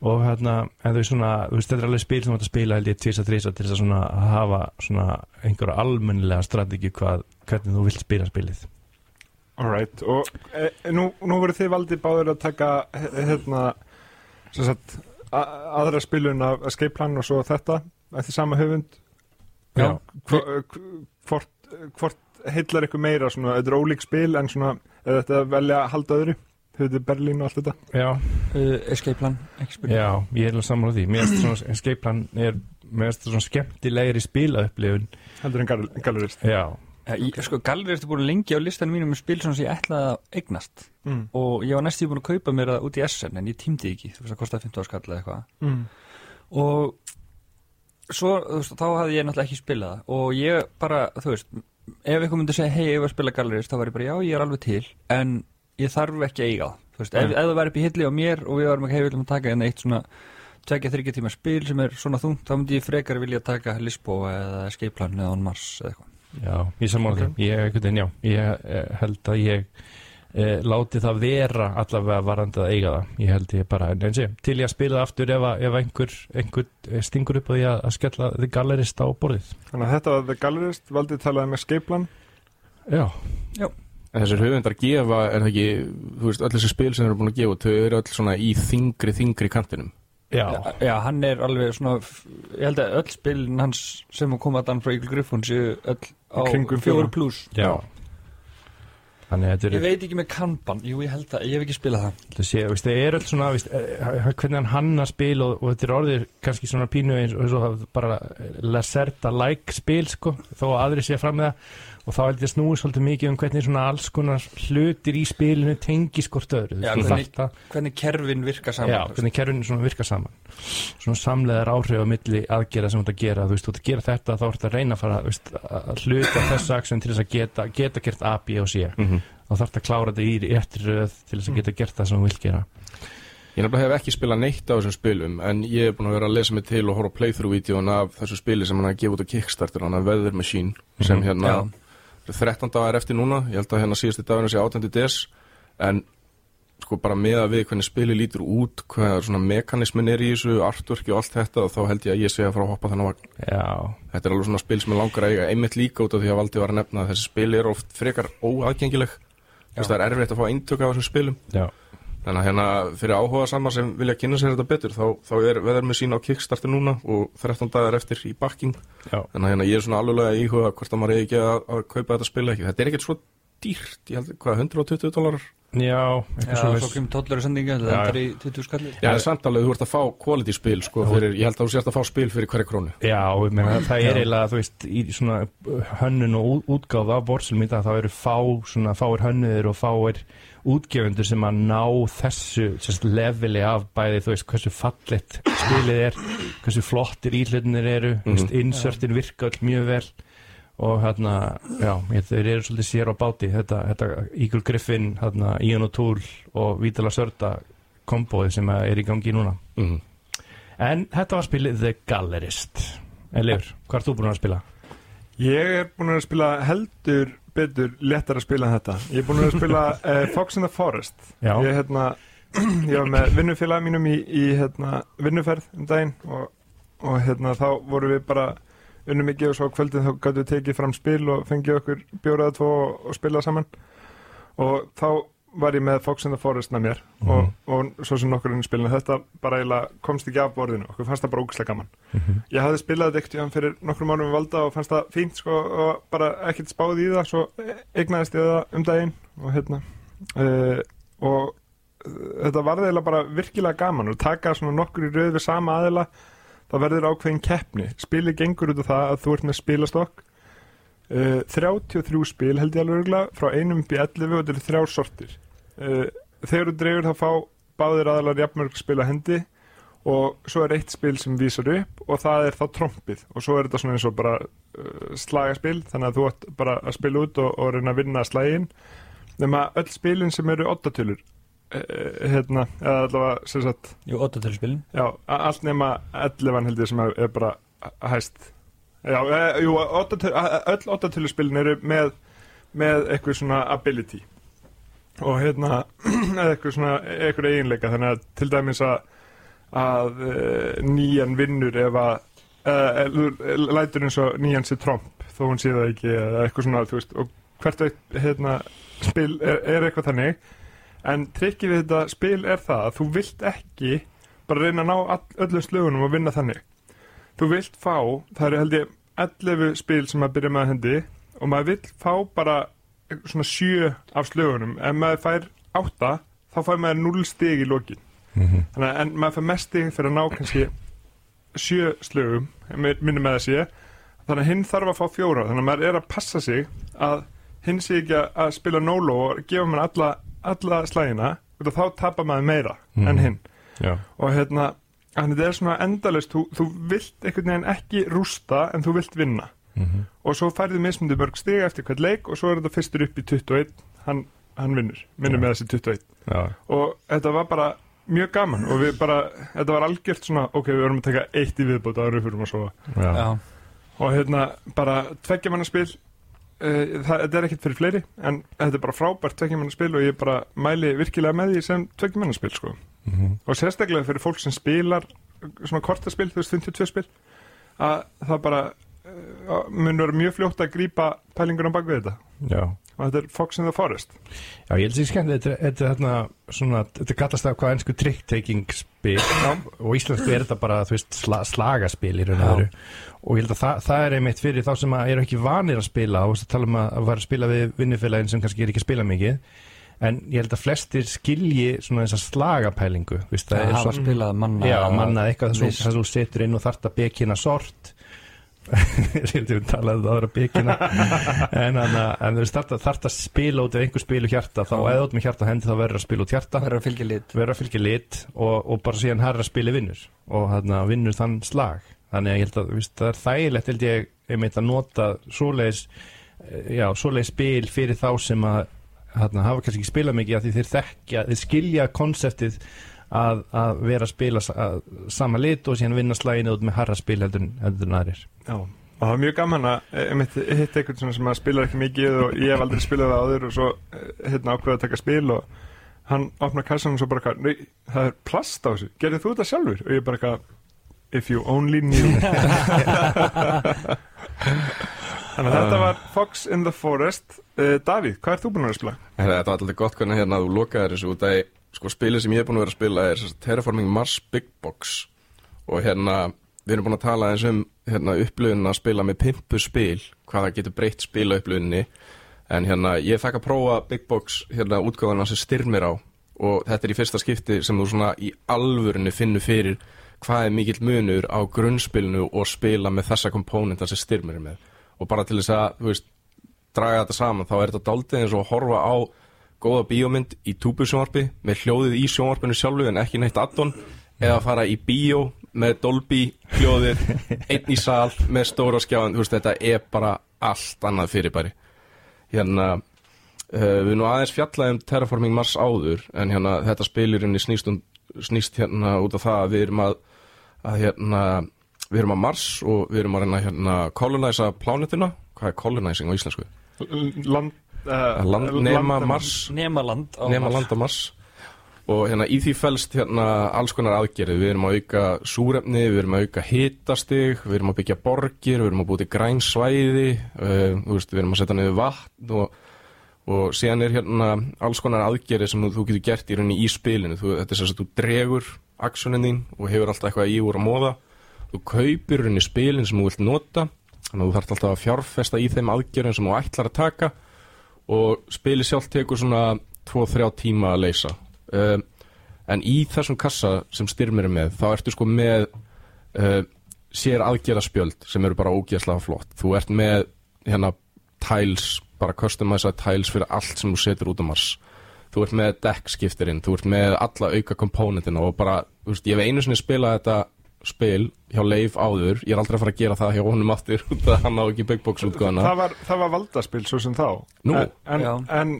og hérna, en veist svona þú veist, þetta er alveg spil sem þú ætti að spila held ég tvisa, þrisa til þess að svona hafa svona einhverja almennilega strategi hvað, hvernig þú vilt spila spilið. Alright, og e, nú, nú voru þið valdið báður að taka hérna sem sagt, a, aðra spilun af Escape Plan og svo þetta eftir sama höfund. Já. Hvort, hvort, hvort heillar ykkur meira svona, þetta er ólík spil en svona, eða þetta velja að halda öðru höfðu Berlín og allt þetta? Já, uh, escape plan, ekki spil já, ég er alveg saman á því. Mér finnst svona escape plan er mér finnst svona skemmtilegri spila heldur en gal gallerist. Já, ja, ég, Sko, Gallery ertu búin lengi á listanum mínum með spil sem ég ætlaði að eignast. Mm. og ég var næstíð búin að kaupa mér það út í SN en ég tímdi ekki, þú veist að kostaði 15 áskall eða eitthvað. Mm. og svo, þú veist, þá hafði ég náttúrulega ekki spilað og ég bara, þú veist ef eitthvað myndi segja, hei, ég var að spila Gallerist þá var ég bara, já, ég er alveg til. En ég þarf ekki að eiga það, þú veist, ef, ef það væri upp í hilli á mér og við varum ekki hefðið um að taka en eitt svona tvekja þryggja tíma spil sem er svona þungt þá myndi ég frekar vilja taka Lisboa eða Escape Plan eða On Mars eða eitthvað. Já, ég saman á Ok. því ég, veginn, já, ég eh, held að ég eh, láti það vera allavega varandi að eiga það. Ég held ég bara, en eins og til ég að spila það aftur ef, að- ef einhver, einhver eh, stingur upp á því að, að skella þið gallerist á borðið. Þannig að þetta var The Gallerist, valdið talaði með Escape Plan. Já, En þessir höfundar gefa, er það ekki, þú veist, öll þessi spil sem þeir eru búin að gefa, þau eru öll svona í þingri, þingri kantinum. já, Já, hann er alveg svona ég held að öll spilin hans sem kom að dan frá Eagle Griffon séu öll á Kringum fjóru pluss já. Þannig að Ég veit ekki með Kanban, jú ég held það, ég hef ekki spilað það. Það sé, veist, það er öll svona, veist, eh, hvernig hann hanna spil og, og þetta er orðið kannski svona pínu eins og, og bara Lacerta-like spil, sko, þó að aðri sé fram með það og þá held ég að snúi svolítið mikið um hvernig svona alls konar hlutir í spilinu tengi skort öðru. Já, Þú hvernig- að- Hvernig kerfin virka saman Já, hvernig kerfinu svona virka saman svona samleðar áhrif á milli aðgera sem þú ert að gera, þú veist, þú ert að gera þetta þá ert að reyna að fara, veist, að hluta þessu aksjón til þess að geta, geta gert A, B og C Mm -hmm. þá þarf að klára þetta í réttri röð til þess að geta gert það sem þú vilt gera Ég nefnilega hef ekki spilað neitt af þessum spilum, en ég hef búin að vera að lesa mig til og horfa á playthrough-vídeón af þessu spili sem hann að gefa út á Kickstarter, hann er Weather Machine, sem Mhm. hérna, Já. 13 dagar eftir núna, ég held að hérna síðusti dagurinn sé 18. des, en sko bara með að við hvernig spili lítur út, hvað svona mekanismin er í þessu, artworki og allt þetta, þá held ég að ég sé að fara að hoppa þannig að Þetta er alveg svona spil sem er langar að eiga einmitt líka út af því að Valdi var að nefna að þessi spil er oft frekar óaðgengileg. Það er erfitt að fá eintök af þessum spilum. Já, Þannig að hérna fyrir áhuga sama sem vilja kynna sér þetta betur þá, þá er veður með sína á Kickstarter núna og 13 dagar eftir í bakking Þannig að hérna ég er svona alveg að íhuga hvort að maður eigi ekki að, að kaupa þetta spil ekki. Þetta er ekkert svo dýrt, ég held, hvað, 120 dólarar? Já, Já, eitthvað svo svo kemur tollur í sendinga Já, Það er í 20 skallir. Já, en samt alveg, þú ert að fá quality spil, sko, fyrir, ég held að þú sérst að fá spil fyrir hverja krónu. Já, ég meina, það er eiginlega, þú veist, í svona hönnun og ú- útgáfa af borsilum í dag, þá eru fá, svona, fáir hönnuðir og fáir útgefundur sem að ná þessu sérst, leveli af bæði, þú veist, hversu fallet spilið er, hversu flottir íhlutinir eru, mm veist, insertin virka öll mjög vel og hérna, já, ég, þeir eru svolítið sér á báti, þetta, þetta Eagle Griffin, hérna, Ian O'Toole og Vítala Sörda kombóið sem að er í gangi núna. Mm. En þetta var spilið The Gallerist Elifur, hvað ert þú búin að spila? Ég er búin að spila heldur betur léttar að spila þetta Ég er búin að spila uh, <laughs> Fox in the Forest Já, Ég, hérna, ég var með vinnufélag mínum í, í hérna, vinnuferð um daginn og, og hérna, þá voru við bara unnum mikið og svo kvöldin þá gætu við tekið fram spil og fengið okkur bjóraða tvo og, og spila saman. Og þá var ég með Fox in the Forest með mér og, og svo sem nokkur inn spilinu. Þetta bara eiginlega komst ekki af borðinu. Okkur fannst það bara ógæslega gaman. Ég hafði spilað þetta fyrir nokkrum árum við valda og fannst það fínt sko og bara ekkert spáð í það. Svo eignaðist ég það um daginn og hérna uh, og uh, þetta var eiginlega bara virkilega gaman og taka svona nokkur í rauð við sama aðila það verður ákveðin keppni. Spilið gengur út af það að þú ert með spilastokk uh, 33 spil held ég alveg örgulega frá einum upp í 11 og þetta eru þrjár sortir. Uh, þegar þú dregur þá fá báðir aðalar jafnmörg spil að hendi og svo er eitt spil sem vísar upp og það er þá trompið. Og svo er þetta svona eins og bara uh, slagaspil þannig að þú ætti bara að spila út og, og reyna að vinna slagin nema öll spilin sem eru oddatölur uh, hérna, eða allavega sem sagt Jú, 8 til spilin Já, a- allt nema 11 held ég sem er, er bara hæst. Já, e, jú, áttatöl- a- a- öll óttatöluspilin eru með með eitthvað svona ability. Og hérna <clears throat> eða eitthvað svona, eitthvað eiginleika þannig að til dæmis að að e, nýjan vinnur ef að e, e, lætur eins og nýjan sér tromp þó hún sé það ekki eða eitthvað svona, þú veist. Og hvert eitt hérna, spil er, er eitthvað þannig en trikkið við þetta spil er það að þú vilt ekki bara reyna að ná all, öllum slögunum og vinna þannig. Þú vilt fá, það eru held ég 11 spil sem að byrja með að hendi og maður vill fá bara svona 7 af slögunum. Ef maður fær 8 þá fær maður 0 stig í lokin. Þannig að en maður fær mest stig fyrir að ná kannski 7 slögum minnum með að sé. Þannig að hinn þarf að fá fjóra. Þannig að maður er að passa sig að hinn sé ekki að- spila nóló og gefa maður alla, alla slægina þá tapar maður meira en hinn. Já, og hérna þannig þetta er svona endalist þú, þú vilt einhvern veginn ekki rústa en þú vilt vinna. Og svo færðu mismundi mörg stiga eftir hvert leik og svo er þetta fyrstur upp í 21 hann, hann vinnur, vinnur Já. með þessi 21 já, og þetta var bara mjög gaman og við bara, þetta var algjört svona ok, við vorum að taka eitt í viðbót við fyrir að sofa. Og hérna bara tveggja manna spil þetta er ekkert fyrir fleiri en þetta er bara frábært tveggja manna spil og ég bara mæli virkilega með því sem tveggja manna spil sko Mhm. og sérstaklega fyrir fólk sem spilar svona kortaspil, þú veist 52 spil að það bara mun vera mjög fljótt að grípa pælingur á bak við þetta. Já. og þetta er Fox in the Forest. Já, ég held sér skemmt, þetta, er- þetta er hérna svona, þetta kallast það hvað ennsku trick-taking spil og íslensku er þetta bara, veist, sla, slagaspil í raun og veru. Og ég held að það, það er einmitt fyrir þá sem að eru ekki vanir að spila og tala um að, að vera að spila við vinnufélagin sem kannski er ekki að spila mikið. En ég held að flestir skilji svona þessa slagapælingu, þú veist, það er svona spilað manna Já, mannað eitthvað þess að þú setur inn og þarft að bekina sort Sýndu við talaði það aðra bekina en, hana, en þú veist þarft að, þarft að spila út ef einhver spilu hjarta þá eða út með hjarta hendi þá verður að spila út hjarta. Það er að fylgja lit. Verður að fylgja lit og, og bara síðan herra spili vinnur. Og hana, vinnur þann slag. Þannig að ég held að veist, það er þægilegt held ég einmitt að nota svoleiðis eh, já, svoleiðis spil fyrir þá sem að hana, hafa kannski ekki spilað mikið af því þeir þekkja, þeir skilja konseptið að, að vera að spila að, sama lit og síðan vinna slaginu út með harra spil heldur, en- aðrir Já. og það var mjög gaman að eh, einhvern svona sem að spilar ekki mikið og ég hef aldrei spilað það áður og svo eh, hérna ákveða að taka spil og hann opna kassan og svo bara eitthvað, nei, það er plast á þessu, gerðið þú þetta sjálfur? og ég bara eitthvað, if you only knew <laughs> þannig að þetta var Fox in the Forest uh, Davíð, hvað ert þú búin að spila? Þetta var alltaf gott hvernig hérna þú lokaðir þessu út að sko spilið sem ég er búin að vera að spila er Terraforming Mars Big Box. Og hérna við erum búin að tala eins um hérna upplöðin að spila með pimpu spil hvað það getur breytt spila upplöðinni en hérna ég fekk að prófa Big Box hérna útgáðana sem styrmir á. Og þetta er í fyrsta skipti sem þú svona í alvörinu finnur fyrir hvað er mikill munur á grunnspilinu og spila með þessa komponenta sem styrmir með. Og bara til þess að, veist, draga þetta saman þá er þetta daldið eins og að horfa á góða bíómynd í túbusjónvarpi með hljóðið í sjónvarpinu sjálfu en ekki neitt addon eða fara í bíó með Dolby hljóðið <laughs> einn í sal með stóra skjáðan þú veist þetta er bara allt annað fyrirbæri hérna uh, við nú aðeins fjallaðum Terraforming Mars áður en hérna þetta spilurinni snýst, um, snýst hérna út af það að við erum að, að hérna við erum að Mars og við erum að reyna hérna coloniza plánetina hvað er colonizing á íslensku? Land, Land, nema Mars. Nemaland á nema Mars. landa Mars. Og hérna í því fælst hérna alls konar aðgerið, við erum að auka súrefni, við erum að auka hitastig við erum að byggja borgir, við erum að búið til græn svæði uh, veist, við erum að setja niður vatn og, og síðan er hérna alls konar aðgerið sem þú, getur gert í rauninni í spilinu. Þú, þetta er þess að þú dregur aksjonin þín og hefur alltaf eitthvað í úr að móða þú kaupir rauninni spilin sem þú vilt nota. Þannig að þú þarf alltaf að fjárfesta í þeim aðgerðum sem þú ætlar að taka og spili sjálf tekur svona 2-3 tíma að leysa. Um, en í þessum kassa sem styrmir er með þá ertu sko með uh, sér aðgerðaspjöld sem eru bara ógeðslega flott. Þú ert með hérna tiles, bara customized tiles fyrir allt sem þú setur út á Mars. Þú ert með deckskiptirinn, þú ert með alla auka komponentina og bara, þú veist, ég hef einu sinni spilað þetta spil hjá Leif áður, ég er aldrei að fara að gera það hjá honum aftur <laughs> út af að hann á ekki Big Box útgöðuna það, var, það var valdaspil svo sem þá. Nú, en, já. en,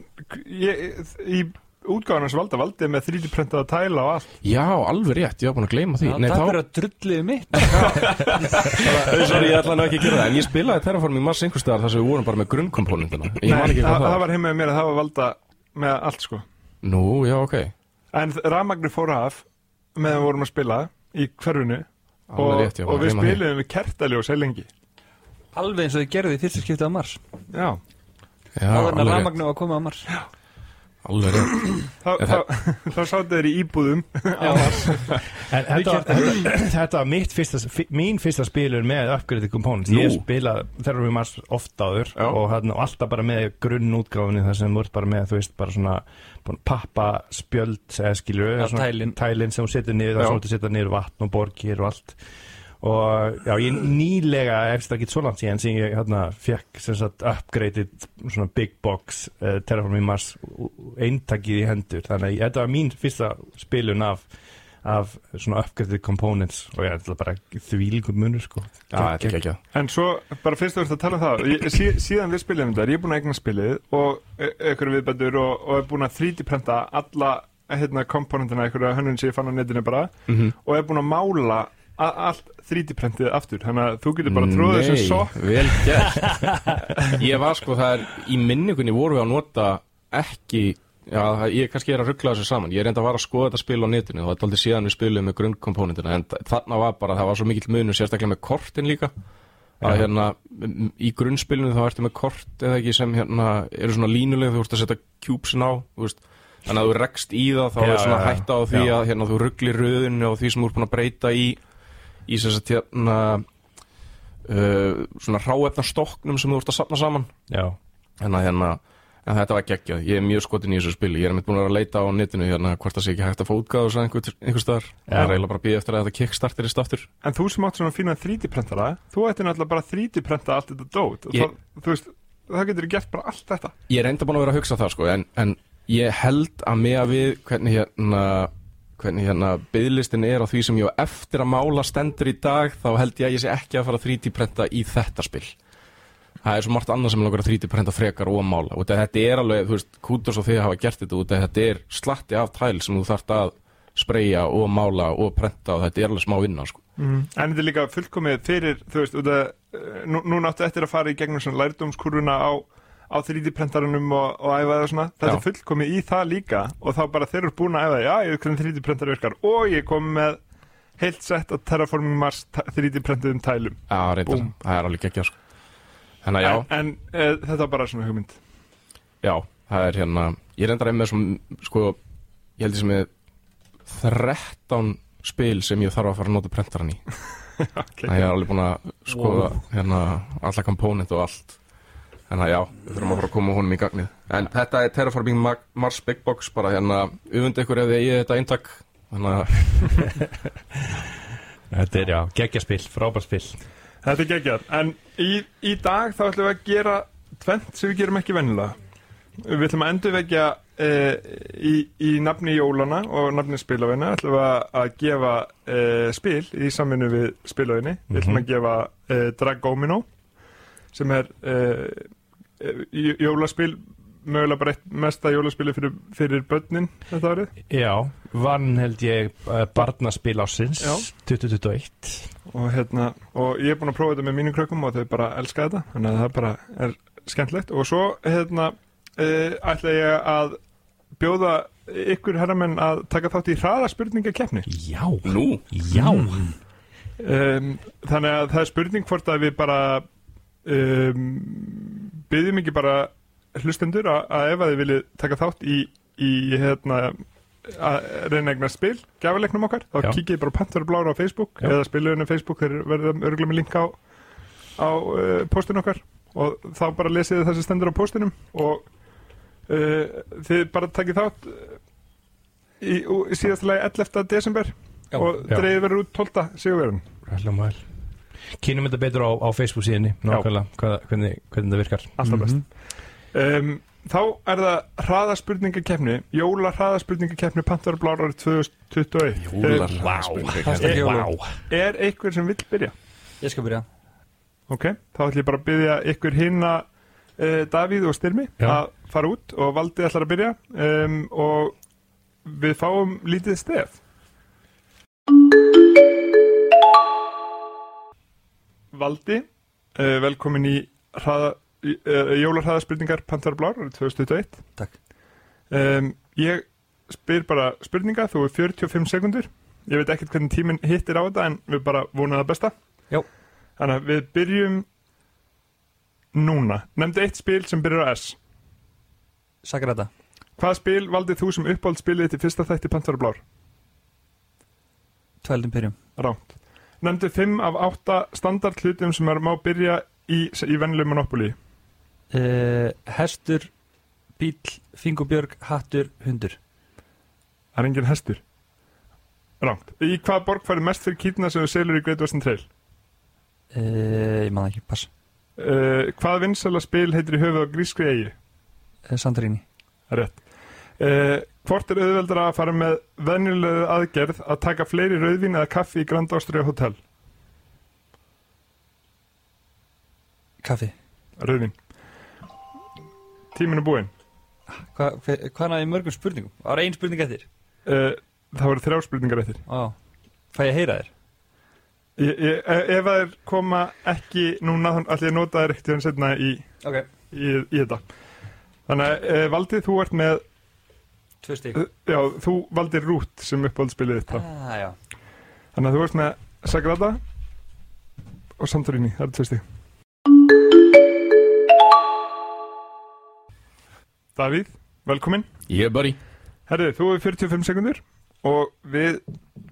ég, í útgáðan hans valda valdi með 3D-prentaða tæla og allt. Já, alveg rétt, ég var búin að gleyma því. Já, Nei, Takk þá- fyrir að drulliði mitt. <laughs> Sorry, ég ætla nú ekki að gera það En ég spilaði Terraforming Mars einhvers staðar þar sem við vorum bara með grunnkomponentina Ég man ekki það, það það var. heim með mér að það var valda með allt sko. Nú, já, ok. En rafmagnir fór af meðan við vorum að spila í hverfinu. Og, Alveg rétt, já, og við því. spiliðum við kertaljós heil lengi Alveg eins og þið gerðu í fyrsta skiptið á Mars. Já, Já, Áður en að alveg rétt, rafmagnu var að koma á Mars alveg rétt. Þá, þá, þá sáttu þeir í íbúðum. En þetta, var- þetta, þetta var mitt fyrsta, fi- mín fyrsta spilur með upgraded components. Ég spila Terror við Mars oft áður og, og alltaf bara með grunnútgáfinni þar sem ert bara með, þú veist, bara svona búin, pappa spjöld eða skilur Já, tælin. tælin sem þú setur niður, sem þú setur niður vatn og borgir og allt og já, ég nýlega eftir það ekki svo langt síðan sem ég hérna fekk sem sagt upgraded svona big box uh, Terraforming Mars eintakið í hendur. Þannig að þetta var mín fyrsta spilun af af svona upgraded components. Og ég ætla bara þvílíkum munur sko. Já, þetta er ekki ekki en svo bara fyrst þú ert að tala um það ég, sí, síðan við spiliðum þetta er ég búin að eigna spilið og ykkur viðbætur og, og er búin að 3D-prenta alla hérna, komponentina ykkur hönnun sem ég fann á netinu bara Mhm. og er búin að mála allt 3D-prentið aftur þannig að þú getur bara tróðið þessu Nei, sokk. vel gert. <laughs> Ég var sko, það er Í minningunni vorum við að nota ekki Já, ég kannski er að ruggla þessu saman. Ég reyndi að vara að skoða þetta spil á netinu og það er aldrei síðan við spilum með grunnkomponentina en þarna var bara, það var svo mikill munur sérstaklega með kortin líka. Að Já. hérna, í grunnspilinu þá ertu með kort eða ekki sem hérna eru svona línuleg, þú ert að setja cúpsin á þú veist, þannig að þú rekst í það þá Já, er svona hætta á því Já. að hérna, þú rugglir röðinu og því sem þú ert búin að breyta í í þess að hérna uh, svona ráefna stokknum sem þú ert að safna saman. Að, hérna, en þetta var geggjað, ég er mjög skotin í þessu spili. Ég er mitt búin að vera að leita á netinu hérna, hvort það sé ekki hægt að fá útgáðu þessu einhver, einhver staðar. Það er eiginlega bara að býja eftir að þetta kickstarterist aftur En þú sem átt svona fína 3D-prentara, þú ætti náttúrulega bara að 3D-prenta allt þetta dót. Og Ég- það, veist, það getur gert bara allt þetta. ég er enda búin að vera að hugsa það sko, en, en ég held að með að við hvernig hérna hvernig hérna byðlistin er á því sem ég á eftir að mála stendur í dag þá held ég að ég sé ekki að fara að 3D-prenta í þetta spil það er svo margt annað sem langar að 3D-prenta frekar og að mála og þetta er alveg, þú veist, kútur svo þið hafa gert þetta út þetta er slatti af tæl sem þú þarft að spreyja og mála og prenta og þetta er alveg smá vinna sko. En þetta er líka fullkomið fyrir, þú veist, eh, nú, nú náttu eftir að fara í gegnum svona lærdómskurvuna á, á 3D-prentarunum og, og æfa það og svona. Þetta er fullkomið í það líka og þá bara þeir eru búin að æfa það, já, ég veit hvernig 3D-prentar virkar og ég kom með heilt sett af Terraforming Mars 3D-prentuðum tælum. Já, reyndar, það er alveg geggja sko. Þannig að já, En, en e, þetta var bara svona hugmynd. Já, það er hérna Ég reyndar með svona sko, Ég held ég sem með 13 spil sem ég þarf að fara að nota prentaran í <laughs> okay. Að ég er alveg búin að skoða hérna alla komponent og allt Þannig að já, við þurfum að fara að koma honum í gagnið. En þetta er Terraforming Ma- Mars Big Box bara hérna, ufundi ykkur ef þið eigið þetta eintak. Þannig að, <laughs> Þetta er já, geggjaspill, frábært spill Þetta er geggjað, en í, í dag þá ætlum við að gera tvent sem við gerum ekki vennilega. Við ætlum að endurvekja e, í, í nafni jólana og nafni spilavinna ætlum við að, að gefa e, spil í samvinnu við spilavinni. Við ætlum að gefa e, Dragomino sem er e, jólaspil, mögulega bara eitt mesta jólaspili fyrir, fyrir börnin þetta árið. Já, vann held ég uh, barnaspil ásins Já. 2021 og, hérna, og ég er búin að prófa þetta með mínum krökkum og þau bara elska þetta þannig að það bara er skemmtlegt og svo hérna, uh, ætla ég að bjóða ykkur herramenn að taka þátt í hraða spurningakeppni Já, nú, já. Um, þannig að það er spurning hvort að við bara um, byggjum ekki bara hlustendur að, ef að þið viljið taka þátt í, í hérna að reyna eignar spil, gafaleiknum okkar þá Já. kikið bara Panther Blára á Facebook Já. eða spiluðinu Facebook, þeir verðum örgulega með link á, á uh, postinu okkar og þá bara lesið sem stendur á postinum og uh, þið bara takið þátt uh, í, í síðasta lagi 11. desember Já. og Já. verður út 12. sigurverðin Hljóma vel Kynum þetta betur á, á Facebook síðinni Nákvæmlega, hvað, hvernig, hvernig það virkar. Alltaf best. Um, þá er það hraðaspurningakeppni jóla Blár árið 2021 jólar Vá. Hashtag Eh, jólum. er einhver sem vill byrja? Ég skal byrja. Ok, þá ætlum ég bara að byrja ykkur hinna uh, Davíð og Styrmi Já. að fara út og Valdi ætlar að byrja. Um, og við fáum lítið stef Valdi. Uh, velkomin í uh, jólarhraðaspurningar Panther Blár árið 2021 Takk. Um, Ég spyr bara spurninga, þú er 45 sekundur Ég veit ekkert hvernig tíminn hittir á þetta en við bara vonum það besta. Já. Þannig að við byrjum núna. Nefndi eitt spil sem byrjar á S. Sagrada. Hvaða spil valdið þú sem uppáhaldspilið þitt í fyrsta þætti Panther Blár? Tvöldum byrjum. Ránt Nefndi 5 af 8 standard hlutum sem er má byrja í, í vennileg Monopoly uh, Hestur Bíl, Fingubjörg, Hattur, Hundur Það er engin hestur Ránt Í hvaða borg færði mest fyrir kýtna sem þú selur í Great Western Trail? uh, Ég man það ekki, pass Uh, hvaða vinsæla spil heitir í höfuð á grískri eigi? er rétt. Uh, hvort er auðveldara að fara með venjulegu aðgerð að taka fleiri rauðvín eða kaffi í Grand Austria Hotel? Kaffi Rauðvín. Tíminn er búinn. Hva, hve- Hvað náði mörgum spurningum? Það var ein spurning eftir Uh, það voru þrjá spurningar eftir. Ó, Fæ ég heyra þér? Ég, ég, e- ef það er koma ekki núna, þannig ætlum ég að nota þér ekkert setna í, Ok í, í þetta. Þannig uh, Valdið, þú ert með, Tvö stík uh, já, þú valdir Rút sem uppáhaldspilið þitt. þá. ah, já. Þannig að þú ert með Sagrada og Santorini, það er tvö stík. Davíð, velkomin. Ég er bara í Herðu, þú er 45 sekundur og við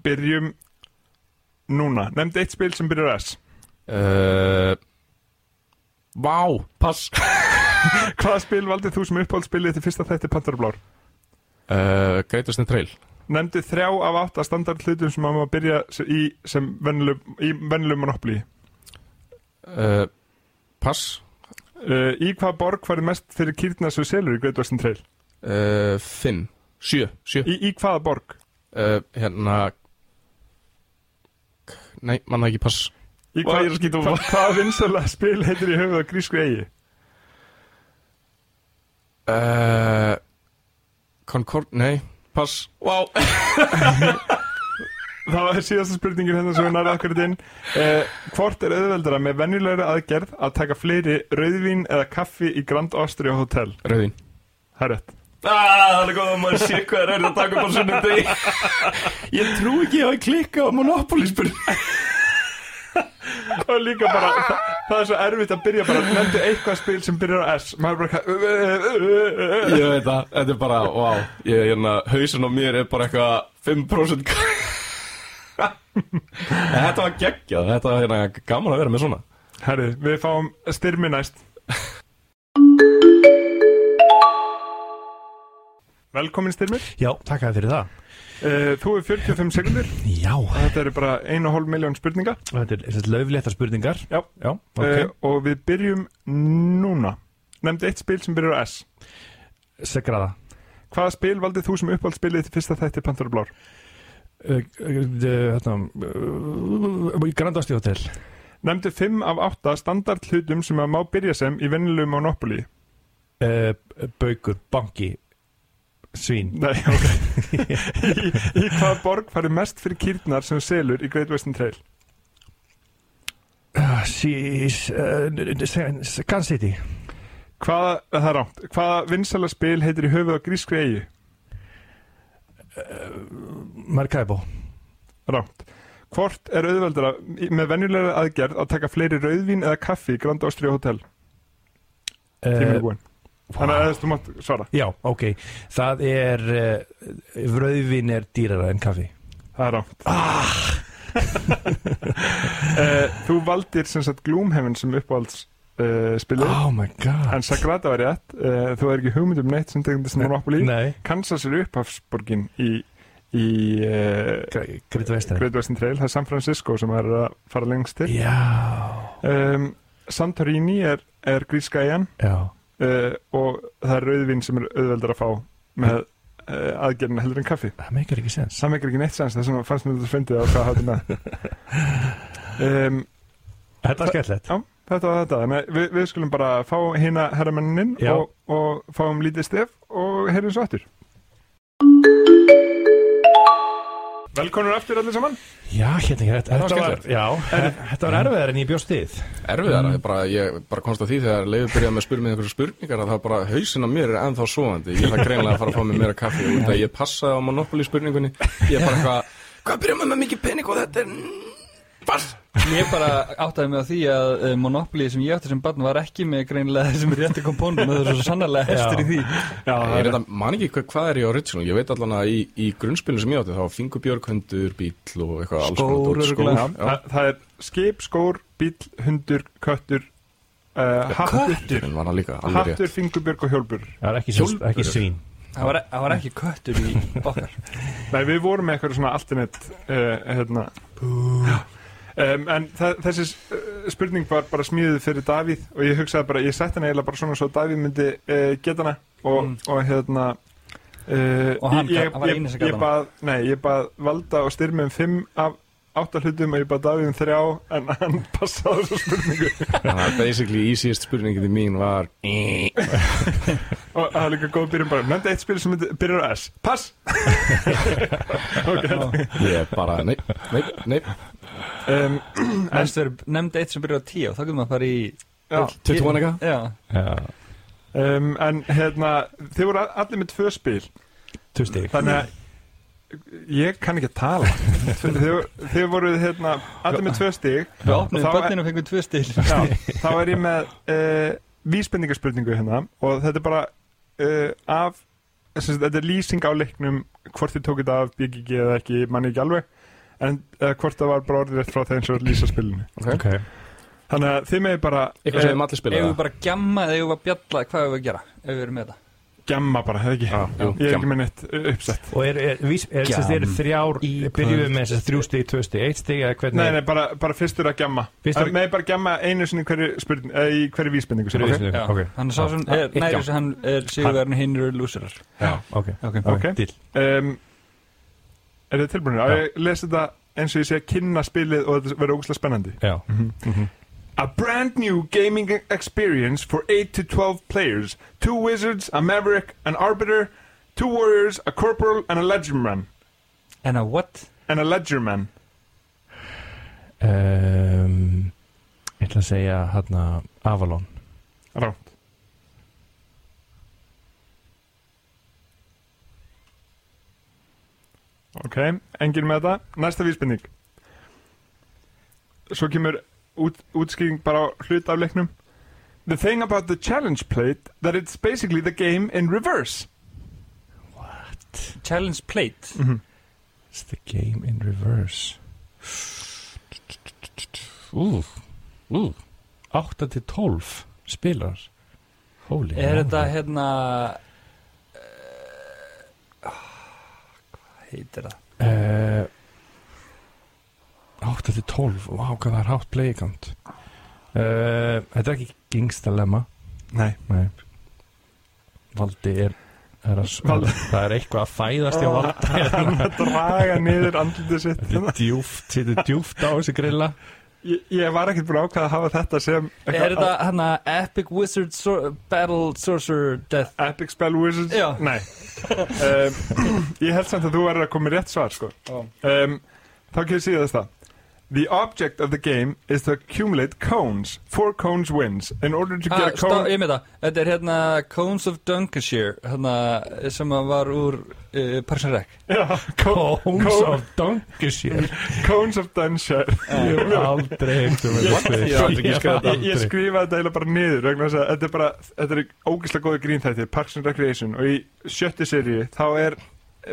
byrjum núna. Nefndi eitt spil sem byrjar S. uh, Vá, pass <laughs> Hvaða spil valdið þú sem uppáhaldspilið til fyrsta þætti Pantherblár? Uh, Greatest in Trail Nefndi þrjá af átta standard hlutum sem maður má byrja í sem vennilegum monopoly. uh, Pass Uh, í hvaða borg farið mest fyrir kýrna sem selur í Great Western Trail? uh, Fimm Sjö, sjö Í, í hvaða borg? uh, Hérna Nei, manna ekki pass Í Hvað hvað, er að skýta hvað, hvað vinsæla spil heitir í höfuð á grísku eigi? uh, Concord, nei, pass. Vá. <laughs> Það var síðasta spurningin hérna sem við nærið akkurat inn. Eh, Hvort er auðveldara með venjulegri aðgerð að taka fleiri rauðvín eða kaffi í Grand Austria Hotel? Rauðin Það er rétt. Ah, það er góð að maður sé hvað er að taka upp á sunnudegi. <laughs> Ég trú ekki að ég klikka á Monopoly spurning og líka bara það, það er svo erfitt að byrja bara nefndi eitthvað spil sem byrjar á S. Maður bara eitthvað uh, uh, uh, ég veit það, þetta er bara, wow ég er hérna, hausin á mér er bara eitthvað 5% <laughs> þetta var geggjað þetta var hérna gaman að vera með svona. Herri, við fáum styrmi næst. Velkomin styrmi já, takk að þið fyrir það þú er 45 sekundur Já, Þetta eru bara 1,5 miljón spurninga þetta er þessi löflétta spurningar. Já. Já, ok. Uh, og við byrjum núna. Nefndi eitt spil sem byrjar á S. Segraða Hvaða spil valdið þú sem uppáhaldspilið til fyrsta þætti Pantur og Blár? uh, Þetta uh, Grandasti Hotel. Nefndi 5 af 8 standard hlutum sem að má byrja sem í vennilegu Monopoly. Baukur, banki Svín. <laughs> Nei, ok. Í, í hvaða borg farið mest fyrir kýrnar sem selur í Great Western Trail? uh, Sís uh, Kansas City. Hvaða, það er rámt Hvaða vinsala spil heitir í höfuð á grískri eigi? Maracaibo. Rámt Hvort er auðveldara með venjulega aðgerð að taka fleiri rauðvín eða kaffi í Grand Austria Hotel? Tíminn er uh, búinn Þannig að þú mátt svara. Já, ok. Það er uh, Rauðvin er dýrara en kaffi. Það er rámt ah. <laughs> Þú valdir sem sagt Gloomhaven sem uppáhalds uh, spilið. Oh my god. En Sagrada var rétt. Uh, Þú er ekki hugmynd um neitt sem tegndist Monopoly Nei Kansas er upphafsborgin í, í uh, Great Western. Trail. Það er San Francisco sem er að fara lengst til. Já. Um, Santorini er, er gríska eigin Já uh, og það er rauðvin sem er auðveldar að fá með uh, aðgerðina heldur en kaffi. Það meikar ekki sens. Það meikir ekki neitt sens þess vegna fannst mér þetta fyndið á hvað háttina um, Þetta er skemmtilegt. Þetta var þetta. Að við, við skulum bara fá hérna herramennin Já. og, og fáum lítið stef og heyrðum svo aftur Velkonur aftur allir saman. Já, hérna ekki Þetta þetta var, já, þetta var erfiðar en ég bjóst við. Erfiðara, mm. bara, ég bara komst að því þegar Leifur byrjaði með að spyrja mig einhverju spurningar að það bara hausin á mér er ennþá svoandi ég ætla greinlega að fara að fá mig meira kaffi út að ég passaði á Monopoly spurningunni. Ég er bara eitthvað, hvað byrjaði maður með mikið pening og þetta er Bars! Ég bara áttaði mig á því að uh, Monopoly sem ég átti sem barn var ekki með greinilega <laughs> þessum rétti kompónum og það er svo sannarlega hestur í því. Já, Ég er þetta, man ekki hvað, hvað er í original. Ég veit allan að í, í grunnspilinu sem ég átti þá var fingurbjörg, hundur, bíl og eitthvað alls Skór, örugglega. Já, það, það er skip, skór, bíl, hundur, köttur uh, hattur, hattur, fingurbjörg og hjólbur. Það er ekki, sem, ekki svín. Það var, það var ekki köttur í okkar. Nei, við vorum með eitthvað svona alternate uh, hérna um, En þa þessi uh, spurning var bara smíðið fyrir Davíð og ég hugsaði bara, ég sett hana eiginlega bara svona svo að Davíð myndi uh, geta hana og, Mm. og hérna uh, Og hann ég, hann var ég, eini sem gat ég bað, Nei, ég bað Valda og styrmi um fimm af átta hlutum og ég bað Davíð um þrjá en hann <laughs> passaði þessu spurningu. <laughs> Þannig að basically easiest spurningin í mín var <laughs> og það er líka góð byrjun bara nefndi eitt spil sem myndi- byrjar á S. Pass! Ég bara, nei, nei, nei um, <clears throat> Næst verður nefnd eitt sem byrjar á tíu og þá getur maður að fara í já, 21 eitthvað? Já, Já, um, En hérna, þið voru allir með tvö spil. Þannig að ég kann ekki að tala. <laughs> Þið, þið voruð hérna allir með tvö stig. Við opnum bönninu og fengum tvö stil Já, þá er ég með uh, vísbendingarspurningu hérna. Og þetta er bara uh, af sem sagt, þetta er lýsing á leiknum hvort þið tókið af BGG eða ekki manni ekki alveg en uh, hvort það var bara orðið rétt frá þeim sem var að lýsa spilinu Ok. Þannig að þið megið bara Eitthvað sem við allir spila Ef við bara gjamma eða ef við bara bjalla hvað við að gera ef við erum með þetta gemma bara, hefði ekki? Já, jú, ég er ekki með neitt uh, uppsett. Og er, er, vís, er, er, er þrjár Í Byrjum við með þess að þrjú stig, tvö stig, eitt stig eða hvernig Nei, nei, bara, bara fyrstur að gemma Fyrstur að- Með bara gemma einu sinni hverju, spurning, eh, í hverju vísbendingu okay. vísbendingu. Ok. Hann er sá sem er næri sem hann er sigurverðin hinn eru lúsirar Já, ok, Ok. Ok. Dill. um, Er þið tilbúinir? Á Já. ég lesi þetta eins og ég sé að kynna spilið og þetta verður ógustlega spennandi. Já. A brand new gaming experience for 8 to 12 players. Two wizards, a maverick, an arbiter. Two warriors, a corporal and a ledgerman En að what? And a ledgerman um, Ég ætla að segja hérna Avalon. Ránt Ok, enginn með þetta. Næsta vísbending. Svo kemur út, útskýring bara á hlut af leiknum. The thing about the challenge plate That it's basically the game in reverse. Challenge plate? It's the game in reverse. Ú Ú 8 til 12 spilar. Holy Er þetta hérna heitir það? uh, 8 til 12 Vá, hvað það er hátt playkant uh, Þetta er ekki Gingstalemma Nei, Nei Valdi er, er að. Það er eitthvað að fæðast hjá Valdi hann að draga niður andlitið sitt Þetta er djúft, þetta er djúft á þessi grilla ég, ég var ekkert búin að ákvæða að hafa þetta sem Er þetta hann að Epic Wizard Sor Battle Sorcerer Death? Epic Spell Wizards? Já. Nei um, Ég held samt að þú verður að koma með rétt svar sko. um, Þá kemur síðast það The object of the game is to accumulate cones. Four cones wins. In order to Ah, get a stá, cone ég með það, þetta er hérna Cones of Dunkershire hérna, sem var úr uh, and Rec Já, co Cones co of Donkeyshire Cones of Dunshire <laughs> Ég hef aldrei heilt um Ég- þetta. ég hef aldrei Ég giskað hef Ég, ég skrifaði þetta eiginlega bara niður vegna þess að þetta er bara, þetta er ógeðslega góði grínþætti Parks and Recreation. Og í sjötti seríu þá er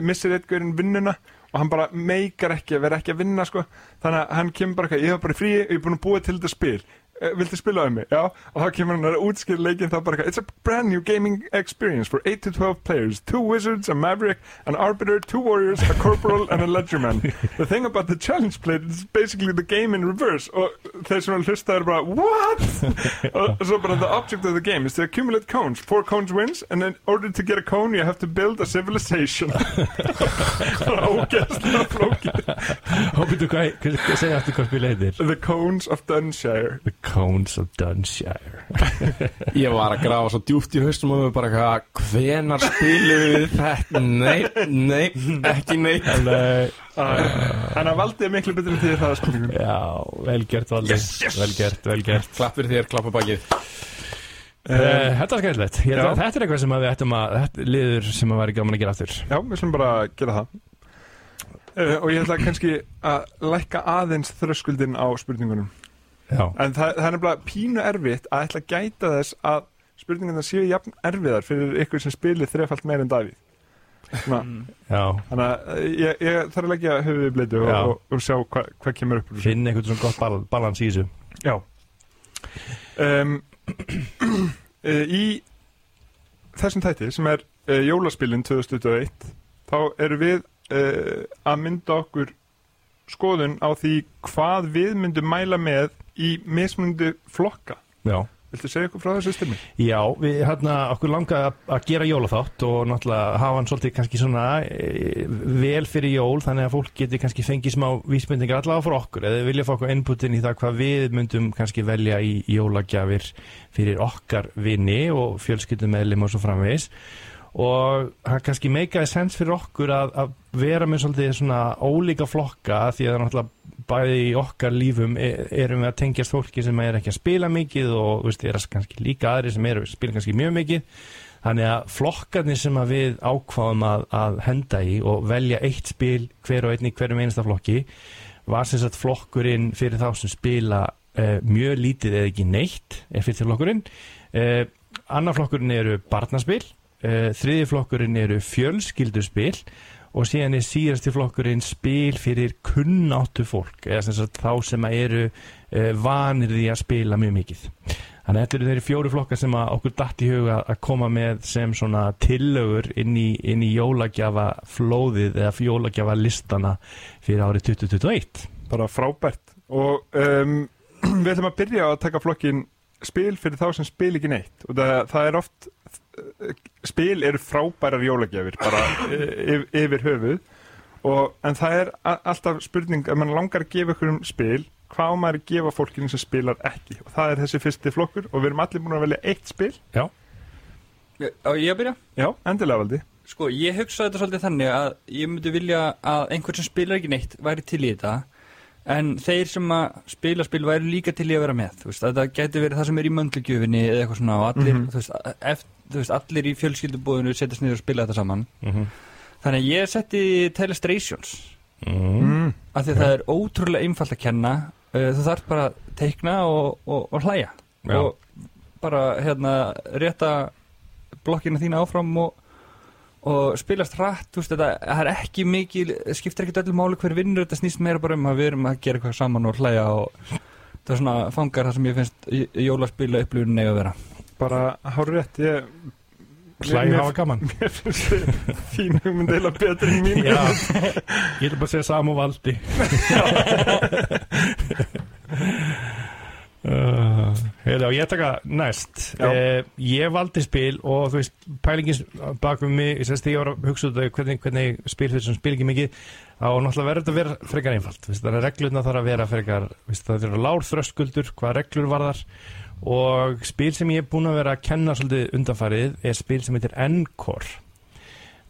missir eitthvað vinnuna og hann bara meikar ekki að vera ekki að vinna sko. þannig að hann kemur bara eitthvað, ég var bara frí og ég er búin að búa til þetta spil viltu spila um mig? Já, og þá kemur hann að útskýra leikinn þá bara it's a brand new gaming experience for 8 to 12 players, two wizards, a maverick an arbiter, two warriors, a corporal and a ledgerman. <laughs> The thing about the challenge plate is basically the game in reverse og þeir sem að hlusta er bara, what? <laughs> og svo bara the object of the game is to accumulate cones, four cones wins and in order to get a cone you have to build a civilization það <laughs> er ógeðslega flókið byrju, hvað, segja aftur hvað spila heitir? The Cones of Dunshire The Cones of Dunshire. <laughs> Ég var að grafa svo djúpt í haustum og við bara eitthvað, hvenar spilum við þetta? Nei, nei, ekki neitt. Alveg, Þannig að valdið er miklu betur en því það er spurningun Já, vel gert Valdi Vel gert, vel gert. Klapp fyrir þér, klapp á bakið. Uh, þetta er skæðilegt Já. Þetta er eitthvað sem að við ættum að Þetta er liður sem að væri gaman að gera aftur. Já, við slum bara gera það. Uh, Og ég ætla kannski að lækka aðeins þröskuldin á spurningunum Já, En það, það er nefnilega pínu erfitt að ætla að gæta þess að spurningarna séu jafn erfiðar fyrir ykkur sem spilir þrefalt meir en Davíð. Svona, já. Þannig að uh, ég, ég þarf að leggja höfuðið í bleitu og, og, og sjá hva, hvað kemur upp. Finn eitthvað svona gott bal balans í þessu. Já. Um, uh, <clears throat> Í þessum þætti sem er uh, jólaspilin 2021 þá eru við uh, að mynda okkur skoðun á því hvað við myndum mæla með í mismunandi flokka. Já. Viltu segja ykkur frá þessu styrmi? Já, við hérna okkur langaði að- gera jólaþátt og náttúrulega hafa hann svolítið kannski svona e, vel fyrir jól þannig að fólk geti kannski fengið smá vísmyndingar allavega fyrir okkur. Eða vilja fá okkur inputin í það hvað við myndum kannski velja í jólagjafir fyrir okkar vini og fjölskyldumedlim og svo framvegis og það kannski meikaði sens fyrir okkur að, að vera með svolítið svona ólíka flokka því að er náttúrulega bæði í okkar lífum e- erum við að tengjast fólki sem er ekki að spila mikið og veist, er kannski líka aðri sem eru að spila kannski mjög mikið. Þannig að flokkarnir sem að við ákváðum að, að henda í og velja eitt spil hver og einn í hverjum einasta flokki var sem sagt flokkurinn fyrir þá sem spila uh, mjög lítið eða ekki neitt er fyrir flokkurinn. Uh, annar flokkurinn eru barnaspil uh, þriði flokkurinn eru fjölskylduspil og síðan er síðasti flokkurinn spil fyrir kunnáttu fólk eða sem sagt þá sem eru uh, vanir því að spila mjög mikið. Þannig að þetta eru þeirri fjóru flokkar sem okkur datt í huga að koma með sem svona tillögur inn í, inn í jólagjafa flóðið eða jólagjafa listana fyrir árið 2021 Bara frábært. Og um, <clears throat> við ætlum að byrja að taka flokkin spil fyrir þá sem spil ekki neitt. Og það, það er oft spil eru frábærar jólagjafir bara <laughs> yfir, yfir höfuð. Og, en það er alltaf spurning ef mann langar að gefa ykkur um spil hvað á maður að gefa fólkinu sem spilar ekki? Og það er þessi fyrsti flokkur og við erum allir búin að velja eitt spil. Á ég að byrja? já, endilega valdi. Sko, ég hugsaði þetta svolítið þannig að ég myndi vilja að einhver sem spilar ekki neitt væri til í þetta en þeir sem að spila spil væri líka til í að vera með veist, þetta geti verið það sem er í möndlugjöfinni eða eitthvað svona og allir, Mhm. þú, veist, eft, þú veist, allir í fjölskyldubúðinu setjast niður og spila þetta saman mm -hmm. þannig að ég setti Telestrations mm. mm. af því að það er ótrúlega einfalt að kenna þú þarf bara að teikna og, og, og hlæja Já. og bara hérna rétta blokkina þína áfram og, og spilast hratt þú veist, þetta það er ekki mikil skiptir ekkert öllu máli hver vinnur þetta snýst meira bara um að við erum að gera eitthvað saman og hlæja og það er svona fangar það sem ég finnst jólaspila upplifun eiga að vera. Bara hár rétt ég Hlæg hafa gaman. <laughs> Mér finnst þið þín hugmynd eila betri en mín. Já, ég ætla bara að segja Sam og Valdi <laughs> <laughs> uh, og ég taka næst. Uh, Ég valdi spil og þú veist, pælingins bak við mig, ég var að hugsa út af hvernig, hvernig spil fyrir sem spil ekki mikið á náttúrulega verður þetta að vera frekar einfalt. Vist, þannig að reglurna þarf að vera frekar Vist, það eru lár þröskuldur, hvað reglur varðar. Og spil sem ég er búin að vera að kenna svolítið undanfarið er spil sem heitir Encore.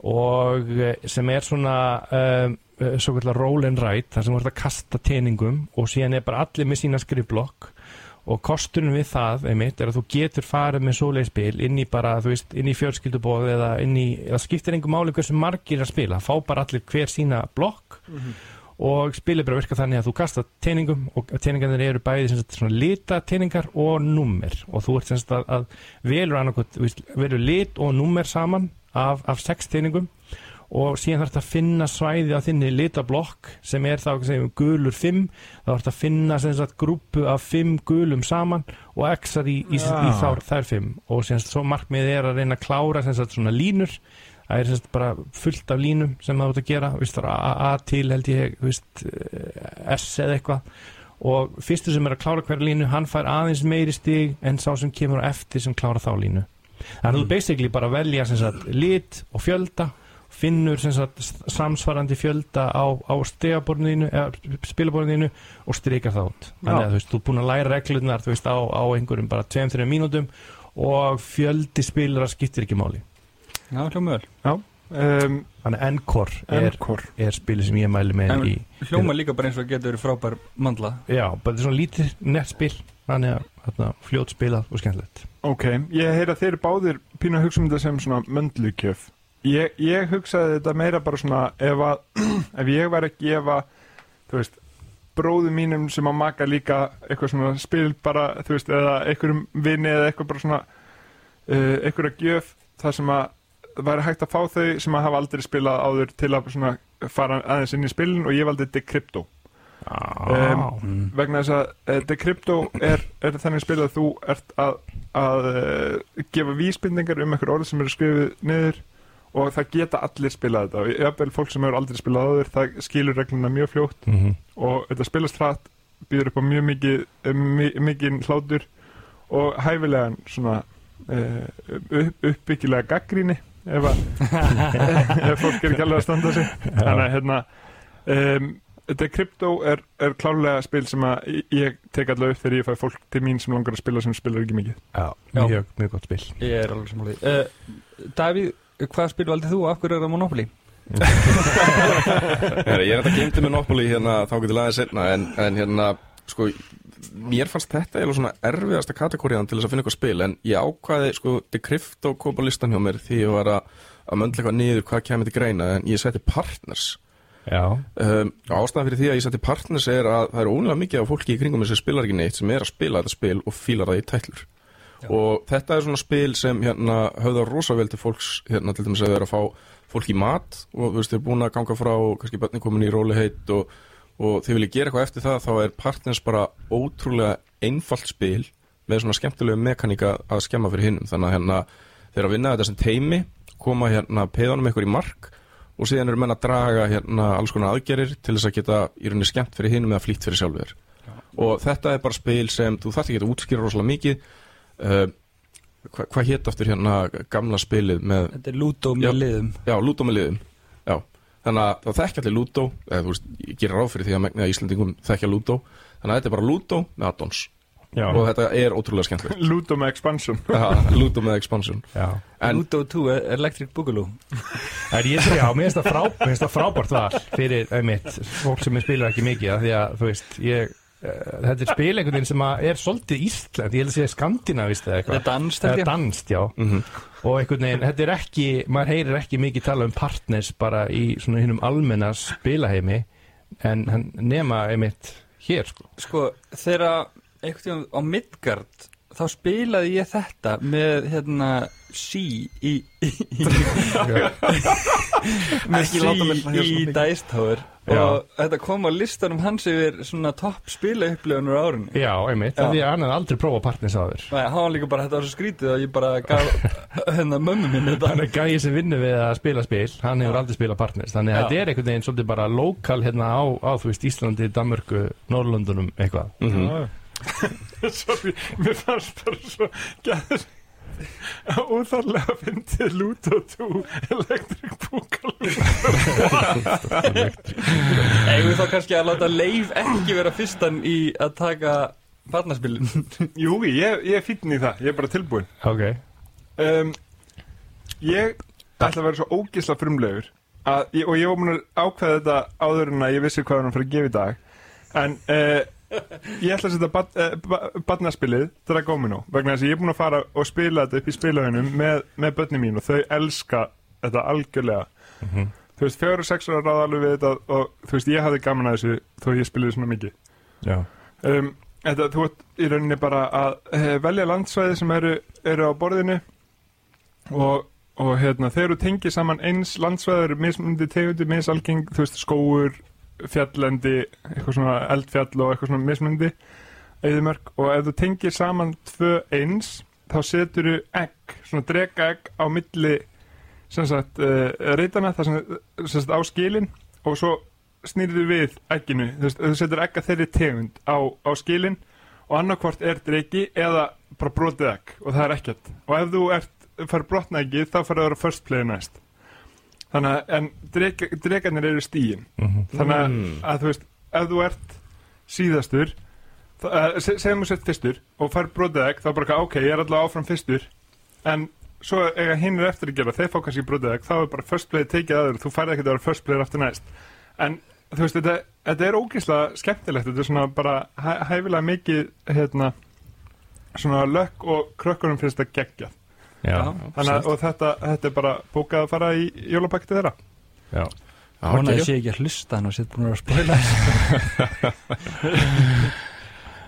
Og eh, sem er svona um, uh, svo kallar roll and write þar sem ert að kasta teiningum og síðan er bara allir með sína skrifblokk og kosturinn við það einmitt er að þú getur farið með svoleið spil inn í bara, þú veist, inn í fjölskyldubóð eða inn í, það skiptir engum máli hversu margir að spila, fá bara allir hver sína blokk og spilið bara virka þannig að þú kasta teiningum og teiningarnir eru bæði sem sagt, svona lita teiningar og númer. Og þú ert sem sagt að, að velur annarkot, velur lit og númer saman af, af sex teiningum og síðan þarf þetta að finna svæði á þinni litablokk sem er þá segjum, gulur 5 þá þarf þetta að finna sem sagt, grúpu af 5 gulum saman og xar í, í, í, þár, þær 5 og sagt, svo markmið er að reyna að klára sem sagt, svona línur. Það er sagt, bara fullt af línum sem það út að gera. Er A, A til held ég veist, eh, S eða eitthvað. Og fyrstu sem er að klára hverja línu hann fær aðeins meiri stig en sá sem kemur eftir sem klára þá línu. Þannig að þú basically bara velja lit og fjölda finnur sem sagt, samsvarandi fjölda á, á spilaborðinu og strikar það út. Þannig að þú veist, þú er búin að læra reglurnar þú veist, á, á einhverjum bara 2-3 mínútum og fjöldi spilara skiptir ekki máli. Já, hljómaður um, þannig að Encore er, Encore er spilið sem ég mæli með En í hljóma líka bara eins og getur verið frábær mandla. Já, bara þetta er svona lítið nett spil þannig að þarna, fljót spilað og skemmtilegt. Ok, ég heyra þeir eru báðir pínu að hugsa um þetta sem svona möndlugjöf ég, ég hugsaði þetta meira bara svona ef að <clears throat> ef ég væri að gefa þú veist, bróðu mínum sem að maka líka eitthvað svona spil bara, þú veist, eða einhverjum vini eða eitthvað bara svona uh, einhverja gjöf þar sem að væri hægt að fá þau sem að hafa aldrei spilað áður til að svona fara aðeins inn í spilin og ég valdi Decrypto. Um, vegna þess að uh, Decrypto er, er þannig spil að þú ert að, að uh, gefa vísbendingar um einhver orð sem eru skrifið niður og það geta allir spilað þetta. Og jafnvel fólk sem hefur aldrei spilað áður það skilur regluna mjög fljótt. Mm og þetta spilast hratt býður upp á mjög mikið eh, mi- mikinn hlátur. Og hæfilegan svona uh, upp, uppbyggilega gaggríni ef, að, <laughs> ef fólk er ekki alveg að standa sig. Þannig að hérna um, Decrypto er, er klárlega spil sem að ég tek allavega upp þegar ég fæ fólk til mín sem langar að spila sem spilar ekki mikið. Já, mjög, mjög gott spil. Ég er alveg sammála uh, Davíð, hvað spil valdið þú? Og af hverju er það Monopoly? <laughs> Herra, ég er þetta glemdi Monopoly hérna þá getur laðið setna en, en hérna sko mér fannst þetta eða svona erfiðasta kategóriðan til þess að finna eitthvað spil en ég ákvaði sko Decrypto kom á listan hjá mér því ég var að, að möndla eitthvað niður hvað kemur til greina en ég seti partners. Já, um, ástæðan fyrir því að ég seti partners er að það eru ónlega mikið af fólki í kringum þessi spilar ekki neitt sem er að spila þetta spil og fílar það í tætlur Já. og þetta er svona spil sem hérna höfðar rosa vel til fólks hérna til dæmis að þau eru að fá fólk í mat og þú veist, þau er búin að ganga frá kannski börnin komin í róli heitt og, og þau vilja gera eitthvað eftir það þá er partners bara ótrúlega einfalt spil með svona skemmtilegu mekaníka að skemma fyrir hinnum þannig að hérna þeir að vinna þetta sem teimi koma hérna peðanum ykkur í mark og síðan eru menn að draga hérna alls konar aðgerir til þess að geta í rauninni skemmt fyrir hinum eða flýtt fyrir sjálfur og þetta er bara spil sem þú þarft ekki að útskýra rosalega mikið uh, hva, hvað hétt aftur hérna gamla spilið með Þetta er Ludo Já. með liðum. Já, Ludo með liðum. Já, þannig að það þekki allir Ludo eða þú veist, ég gerir ráð fyrir því að megna að Íslandingum þekkja Ludo þannig að þetta er bara Ludo með addons. Já, og þetta er ótrúlega skemmtilegt. <laughs> Ludo með expansion. Já, Ludo með expansion. Já. En Ludo 2 er Electric Boogaloo. <laughs> En ég það frá, mér finnst það frábært val fyrir einmitt, fólk sem spilar ekki mikið af því að, þú veist, ég þetta er spil einhvern veginn sem er svolítið Ísland, ég held að segja skandinavist eða Þetta er eitthvað danst held er danst, já. Mhm, og einhvern veginn, þetta er ekki maður heyrir ekki mikið tala um partners bara í svona hinnum almenna spilaheimi en hann nema einmitt hér, sko. Sko, þegar einhvern tíðan á Midgard þá spilaði ég þetta með hérna sí <laughs> í, í, í með sí í Já. og þetta kom á listanum hans yfir svona topp spila upplifunur árunni Já, einmitt, því að hann hefði aldrei prófað partners áður. Nei, hann var líka bara, þetta var svo skrítið að ég bara gaf <laughs> hérna mömmu minni þetta. Hann er gæði sem vinnur við að spila spil Hann hefur aldrei spilað partners Þannig að þetta er einhvern veginn svolítið bara lokal hérna á, á þú veist, Íslandi, Danmörku, Norrlundunum eitthvað. Mhm. <laughs> Sorry, mér fannst bara svo gæður <laughs> óþarlega fyndið Ludo 2 Electric Boogaloo. <laughs> Eigum við þá kannski að láta Leif ekki vera fyrstan í að taka barnaspilin? <laughs> Jú, ég, ég fínn í það, ég er bara tilbúin Ok. Um, Ég ætla að vera svo ógisla frumlegur að, ég, og ég var að ákveða þetta áður en að ég vissi hvað hann fyrir að gefa í dag. En uh, ég ætla að setja bat, uh, ba, barnaspilið Dragomino vegna þess að ég er búin að fara og spila þetta upp í spilahunum með, með börni mín og þau elska þetta algjörlega. Þú veist, fjóru og sex ára ráða alveg við þetta og þú veist, ég hafði gaman að þessu þó ég spilaði svona mikið. Um, þetta, þú ert í rauninni bara að uh, velja landsvæði sem eru, eru á borðinu og, og hérna, þegar þú tengir saman eins landsvæði eru mismundi tegundi, misalgeng þú veist, skóur, fjallendi eitthvað svona eldfjall og eitthvað svona mismundi eðimörk og ef þú tengir saman tvö eins þá setur þú egg, svona drega egg á milli sagt, uh, reytana það sem, sagt, á skilin. Og svo snýrðu við egginu. Þú, þú setur egg að þeirri tegund á, á skilin. Og annarkvort er dregi eða bara brotið egg. Og það er ekkert. Og ef þú ert, fær brotna eggi þá fær það að vera first play næst þannig að en dreg, dregarnir eru stíin þannig að, Mm. að þú veist ef þú ert síðastur eh, se- segjum þú sett fyrstur og fær brotið egg þá bara ok, ég er allavega áfram fyrstur. En svo eiga hinn er eftir að gera þeir fá kannski brotið egg, þá er bara first play tekið aður, þú færði ekkert að vera first player aftur næst. En þú veist, þetta, þetta er ógeðslega skemmtilegt, þetta er svona bara hæ, hæfilega mikið hérna, svona lökk og krökkunum finnst það geggjað Þannig, að- og þetta, þetta er bara bókað að fara í jólapakti þeirra. Já. Ég sé ekki að hlusta hann og sétt búin að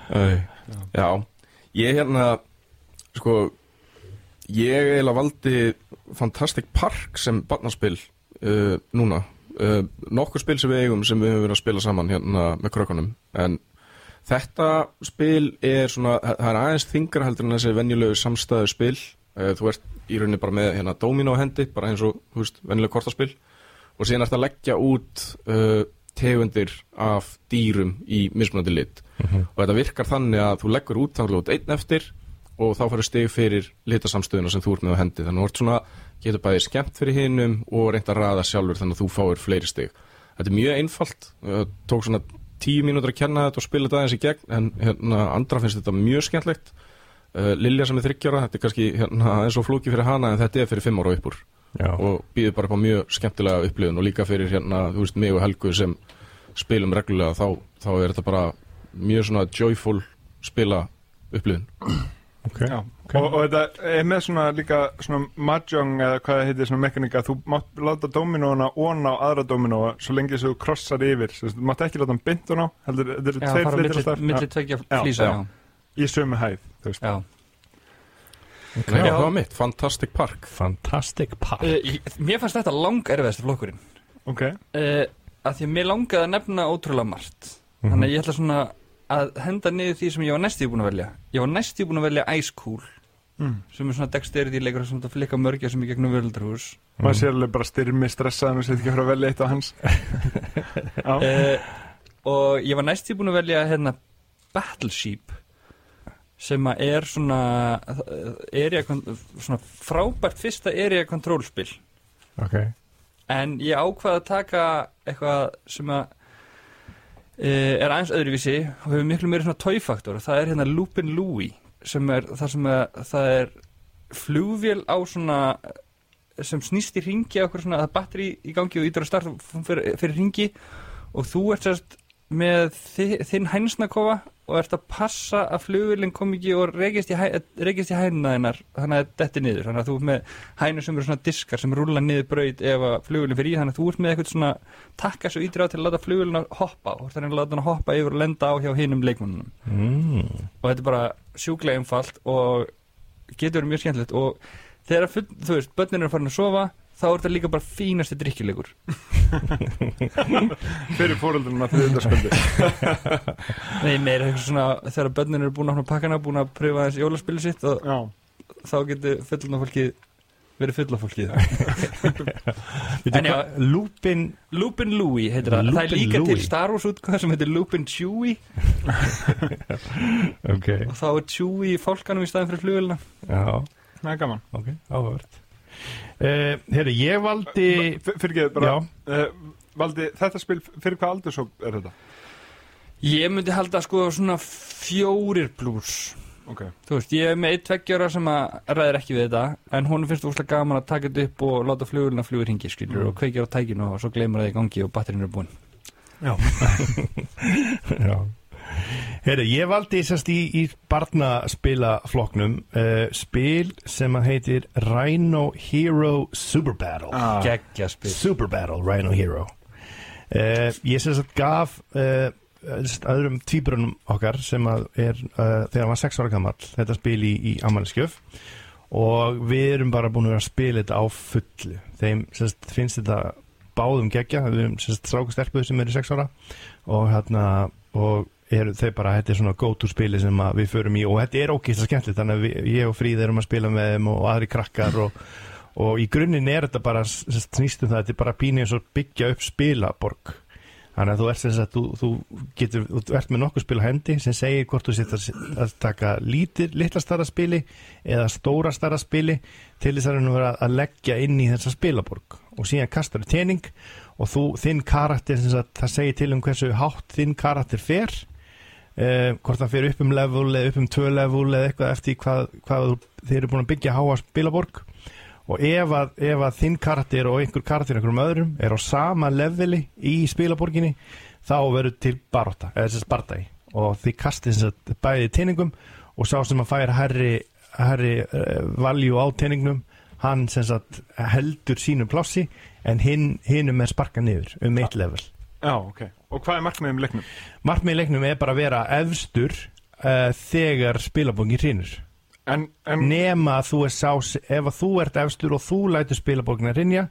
Æ, Já, ég hérna sko ég eiginlega valdi Fantastic Park sem barnaspil uh, núna. Uh, nokkur spil sem við eigum sem við höfum verið að spila saman hérna með krökkunum. En þetta spil er svona, það er aðeins þingra heldur en þessi venjulegu samstæðu spil þú ert í rauninni bara með hérna domino hendi, bara eins og, þú veist, venjuleg kortaspil. Og síðan ert að leggja út uh, tegundir af dýrum í mismunandi lit. Og þetta virkar þannig að þú leggur út þannig út einn eftir og þá farið stig fyrir litasamstöðuna sem þú ert með á hendi. Þannig að þú ert svona, getur bæði skemmt fyrir hinnum og reynt að raða sjálfur þannig að þú fáir fleiri stig. Þetta er mjög einfalt, uh, tók svona tíu mínútur að kenna þetta og spila þetta aðeins í gegn en hérna, andra finnst þetta mjög skemmtlegt Lilja sem er þryggjara, þetta er kannski hérna, eins og flóki fyrir hana en þetta er fyrir fimm ára og uppur Já. Og býður bara upp á mjög skemmtilega upplifun og líka fyrir hérna, þú veist, mig og Helgu sem spilum reglulega þá, þá er þetta bara mjög svona joyful spila upplifun. <clears throat> Ok Já, og, og þetta er með svona líka svona mahjong eða hvað það heitir svona mekanika þú mátt láta dominóna ón á aðra dominóa svo lengi sem þú krossar yfir. Þú mátt ekki láta hann bynd hún á heldur, þetta Já, tveir flitir milli, alltaf milli tveggja Já, flýsa já. já. í sömu hæð þú veist. Já. Nei, það var mitt, Fantastic Park. Fantastic Park. Uh, ég, mér fannst þetta lang erfiðast flokkurinn. Ok, uh, að því að mér langaði að nefna ótrúlega margt. Þannig að ég ætla svona að henda niður því sem ég var næstíð búin að velja. Ég var næstíð búin að velja Ice Cool mm. sem er svona dexterity leikur sem þetta flikka mörgja sem í gegnum völdarhús maður sér alveg bara styrmi stressaðan og sér ekki að fara að velja eitt á hans. <laughs> Já, uh, og ég var næstíð búin að velja hérna Battleship sem að er svona area, svona frábært fyrsta area control spil. Ok. En ég ákvaði að taka eitthvað sem að e, er aðeins öðruvísi og hefur miklu meiri svona tóifaktor það er hérna Lupin Louie sem er það sem að það er flugvél á svona sem snýst í ringi okkur svona er batteri í gangi og ítur að starta fyrir, fyrir ringi og þú ert sérst með þi- þinn hænsnakofa og ert að passa að flugvillin kom ekki og rekist í, í hænuna þinnar þannig að þetta er niður þannig að þú ert með hænu sem eru svona diskar sem rúlla niður braut ef að flugvillin fyrir í þannig að þú ert með eitthvað svona takka svo á til að láta flugvillin hoppa og þannig að láta hann hoppa yfir og lenda á hjá hinum leikmannunum mm. og þetta er bara sjúklega einfalt og getur verið mjög skemmtilegt og þegar full, þú veist, börnin eru farin að sofa þá er þetta líka bara fínasti drikkilegur <laughs> fyrir fóreldunum að þriðundarsköldi <laughs> Nei, meira eitthvað svona þegar börnin eru búin að opna pakkana, búin að pröfa þessi jólaspilu sitt og Já, þá getur fulluna fólkið verið fulla fólkið. <laughs> Lupin Lupin Louie heitir það, það er líka til Louie. Star Wars útgáð sem heitir Lupin Chewie. Ok, og þá er Chewie fólkanum í staðin fyrir flugulina já, það er gaman. Ok, áhugavert. uh, Herru, ég valdi Fyrir ekki, bara uh, Valdi, þetta spil, fyrir hvað aldursóp er þetta? Ég myndi halda sko svona fjórir pluss Ok, Þú veist, ég er með eitt tveggjöra sem að ræðir ekki við þetta en hún finnst úrslega gaman að taka þetta upp og láta flugurinn að flugur hingi, skilur, Mm. og kveikja á tækinu og svo gleymur það í gangi og batterinn er búinn. Já. <laughs> Já Herru, ég valdi sérst í, í barnaspilafloknum uh, spil sem að heitir Rhino Hero Super Battle. Ah, Geggja spil. Super Battle Rhino Hero. Uh, Ég sem sagt gaf uh, sérst, öðrum tvíbrunum okkar sem að er uh, þegar hann var 6 ára gammal þetta spil í, í Amalskjöf og við erum bara búin að vera að spila þetta á fullu. Þeim sérst, finnst þetta báðum geggja. Við erum sérst, strákustelpuð sem eru 6 ára og hérna og eru þau bara, þetta er svona go-to spili sem að við förum í og þetta er ókýrst að skemmtilegt þannig að við, ég og Fríð erum að spila með þeim og aðri krakkar og, og í grunninn er þetta bara sem sagt, snýst um það, þetta er bara pínir eins og byggja upp spilaborg. Þannig að þú ert sagt, þú, þú getur þú ert með nokkuð spil hendi sem segir hvort þú sitt að, að taka lítir, litla starra spili eða stóra starra spili til þess að vera að leggja inn í þessa spilaborg. Og síðan kastar þú tening og þú, þinn karakter það segir til um hversu hátt þinn karakter fer uh, hvort það fer upp um level eða upp um tvö level eða eitthvað eftir því hvað, hvað þið eru búin að byggja háa spilaborg. Og ef að, ef að þinn karakter og einhver karakter einhverjum öðrum er á sama leveli í spilaborginni þá verður til baróta, eða þess að spartægi og þið kastið bæði teiningum og sá sem að fær herri, herri uh, valjú á teiningnum hann sem sagt heldur sínu plássi en hinn, hinnum er sparkað niður um eitt level. Já, ok Og hvað er markmiðið um leiknum? markmið í leiknum er bara að vera efstur uh, þegar spilaborgin hrýnur En, en nema að þú er sá ef að þú ert efstur og þú lætur spilaborgina rinja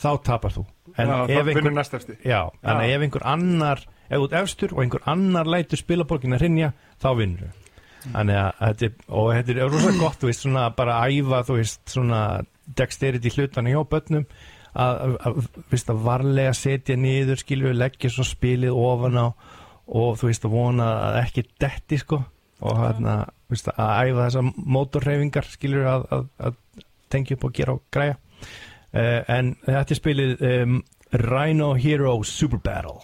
þá tapar þú. En já, einhver, finnur næst eftir já, að Já. ef einhver annar ef þú ert efstur og einhver annar lætur spilaborgina rinja þá vinnur þú. Þannig að þetta er, og þetta er rosa gott þú veist svona bara að æfa þú veist svona dexterity hlutana hjá börnum að, að, veist, að varlega setja niður skilju leggja svo spilið ofan á og þú veist að vona að ekki detti sko. Og hérna veist, að æfa þessar mótorreifingar skilju að, að, að tengja upp og gera og græja. Uh, en þetta er spilið um, Rhino Hero Super Battle.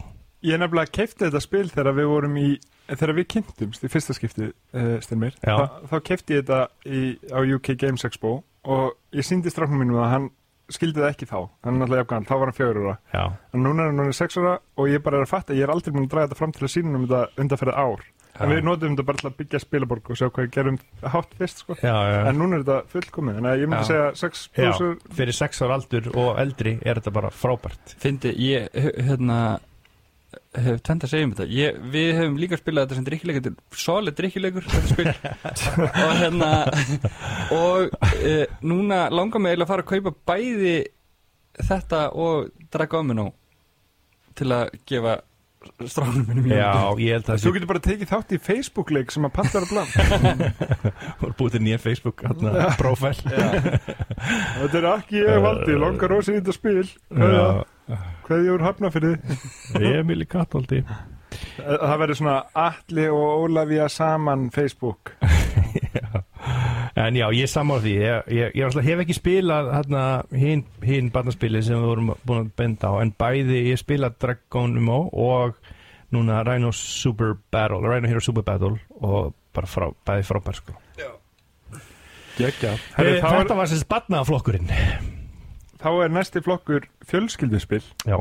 Ég nefnilega keifti þetta spil þegar við vorum í þegar við kynntumst í fyrsta skipti uh, Styrmir. Þa, þá keifti ég þetta í, á UK Games Expo og ég síndi stráknum mínum að hann skildi það ekki þá, hann er náttúrulega jafngan þá var hann fjögur ára, Já, en núna er hann núna sex ára og ég bara er að fatta, ég er aldrei búin að draga þetta fram til að sína um þetta undanferði ár en við notum þetta bara til að byggja spilaborg og sjá hvað við gerum hátt fyrst sko. já, já. en núna er þetta fullkomið, þannig að ég myndi Já. segja 6 Já, plussur fyrir sex ára aldur og eldri er þetta bara frábært Fyndi, ég, hérna hef tvend að segja um þetta. Ég, Við hefum líka spilað þetta sem drikkilegur Þetta er solid drikkilegur þetta spil. <laughs> Og hérna og e, núna langar mig eiginlega að fara að kaupa bæði þetta og Dragomino til að gefa stráknum minnum Já, ég held að Þú getur bara tekið þátt í Facebook-leik sem að pantar að bland þú er búið til nýja Facebook hérna, profil Þetta er ekki ég valdi, langar ósið í þetta spil. Kveðja, kveðja úr hafnafyrði <laughs> Emil í Katoldi Það verður svona Atli og Ólafía saman Facebook. <laughs> En já, ég samála því. Ég, ég, ég hef ekki spilað hérna, hinn hin barnaspili sem við vorum búin að benda á en bæði ég spilað Dragonimo og núna Rhino Super Battle Rhino Hero Super Battle og bara frá, bæði frábær sko. Þá, Þetta var sem barnaflokkurinn þá er næsti flokkur fjölskylduspil. Já,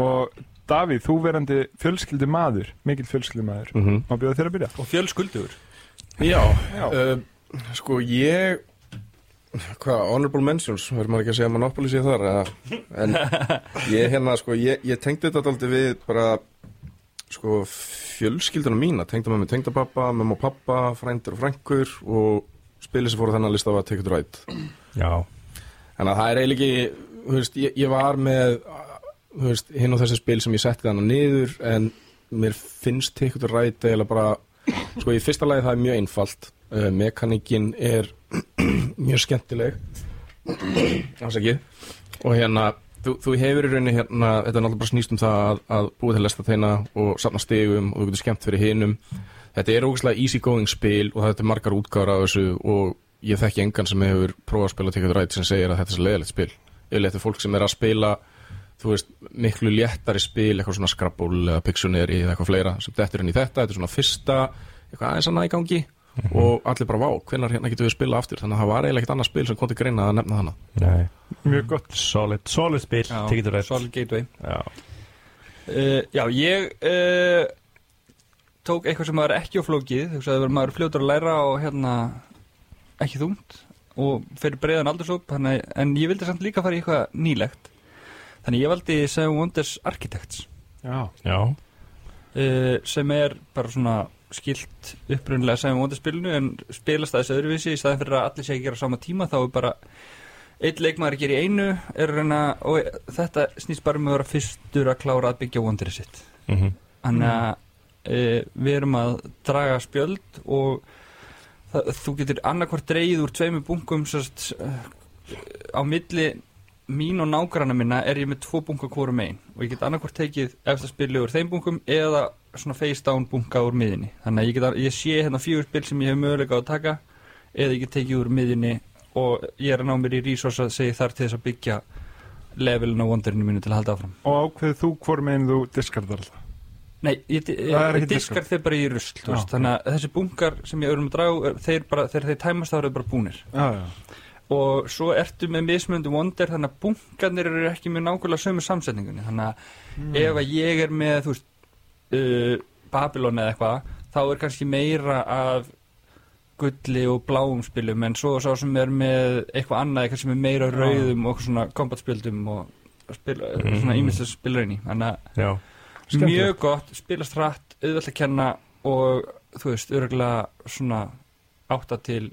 og Davíð, þú verandi fjölskyldi maður mikill fjölskyldi maður mm -hmm. má bjóða þér að byrja? Og fjölskuldugur. Já, Já. Uh, sko ég hvað, honorable mentions verður maður ekki að segja Monopoly sé þar eða, en <laughs> ég hérna sko ég, ég tengdi þetta aldrei við bara sko fjölskylduna mína. Tengda með mig tengdapappa, með og pappa frændur og frængur og spilið sem fór á þennan lista var Take It Right. Já, Þannig að það er eiginlega ekki, þú veist, ég, ég var með, þú veist, hinn og þessi spil sem ég setti þannig niður en mér finnst Take It Right eiginlega bara, sko, í fyrsta lagi það er mjög einfalt, uh, mekaníkin er <clears throat> mjög skemmtileg, ásækið, og hérna, þú, þú hefur í rauninni hérna, þetta er náttúrulega bara snýst um það að, að búið til lesta þeina og safna stegum og þú getur skemmt fyrir hinum. Þetta er ógæslega easy going spil og þetta er margar útgáður af þessu og ég þekki engan sem hefur prófað að spila Ticket Ride sem segir að þetta er svo leiðilegt spil. Yfirleitt er fólk sem er að spila þú veist, miklu léttari spil eitthvað svona Scrabble eða Pictionary eða eitthvað fleira sem dettur inn í þetta, þetta er svona fyrsta eitthvað aðeins annað í gangi. Og allir bara vá, hvenær hérna getum við spila aftur? Þannig að það var eiginlega ekkert annað spil sem kom til greina að nefna hana. Nei, mjög gott. Solid, solid spil, tekið þú rétt Solid Gateway. Já, uh, Já, ég uh, tók eitthvað sem var ekki á flókið þú veist að maður er fljótur að læra og hérna ekki þungt og fyrir breiðan aldursóp en ég vildi samt líka fara í eitthvað nýlegt. Þannig ég valdi Seven Wonders Architects. Já, já, uh, sem er bara svona skilt upprunnilega Seven Wonders spilinu en spilast aðeins öðruvísi. Í staðin fyrir að allir sé að gera sama tíma þá er bara eitt leikmaður að gera í einu er reyna, og þetta snýst bara um að vera fyrstur að klára að byggja Wonderið sitt. Mhm, Þannig að e, við erum að draga spjöld og það, þú getur annarkvort dreigð úr tveimur bunkum sérst, á milli mín og nágranna minna er ég með tvo bunka hvorum einn og ég get annarkvort tekið eftir spili úr þeim bunkum eða svona face down bunka úr miðinni þannig að ég, get, ég sé hérna fjögur spil sem ég hef möguleika að taka eða ég get tekið úr miðinni og ég er að ná mér í resource að segja þar til þess að byggja levelin á wonderinu mínu til að halda áfram. Og ákveð þú hvort meginn þú diskardar alltaf Nei, ég, ég, er ekki diskar þeir bara í rusl þannig að þessi bunkar sem ég örum að draga þeir bara, þegar þeir tæmast þá eru þeir bara búnir. Já, já, og svo ertu með mismunandi wonder þannig að bunkarnir eru ekki með nákvæmlega sömu samsetningunni. Þannig að ef að ég er með þú veist uh, Babylon eða eitthvað þá er kannski meira af gulli og bláum spilum en svo sá sem er með eitthvað annað eitthvað sem er meira rauðum og svona kombatspildum og spil, svona ímyndst að spila inn í. Þannig að já Skemmtilegt. mjög gott, spilast hratt auðvelt að kenna og þú veist, örgulega svona átta til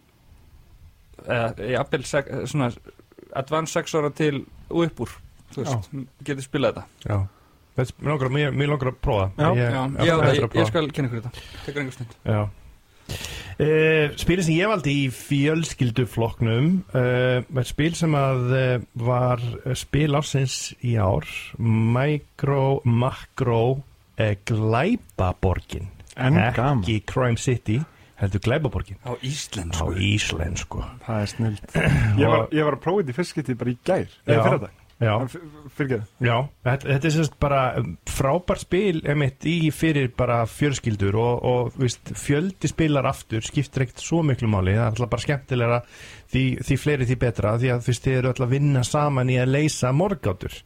eða jafnvel sek- svona advanced 6 ára til og upp úr þú veist, getur spilað þetta. Já, mér langar, mér, mér langar að prófa. Já. ég, já, ég, já, ég, ég, ég skal kenna ykkur þetta. Tekur einhver stund. Já Uh, spilið sem ég valdi í fjölskylduflokknum uh, er spil sem að uh, var spil ásins í ár Micro Macro uh, gaman ekki Crime City heldur Glæpaborgin. Á á íslensku. Íslensku Það er snilt <clears throat> ég var, ég var að prófa þetta í fyrst getið bara í gær. Eða fyrir þetta, Já, fyrir já þetta, þetta er sérst bara um, frábær spil emitt í fyrir bara fjölskyldur og, og víst, fjöldi spilar aftur skiptir ekkert svo miklu máli. Það er alltaf bara skemmtilega því, því fleiri því betra. Því að fyrst þið eru alltaf að vinna saman í að leysa morgátur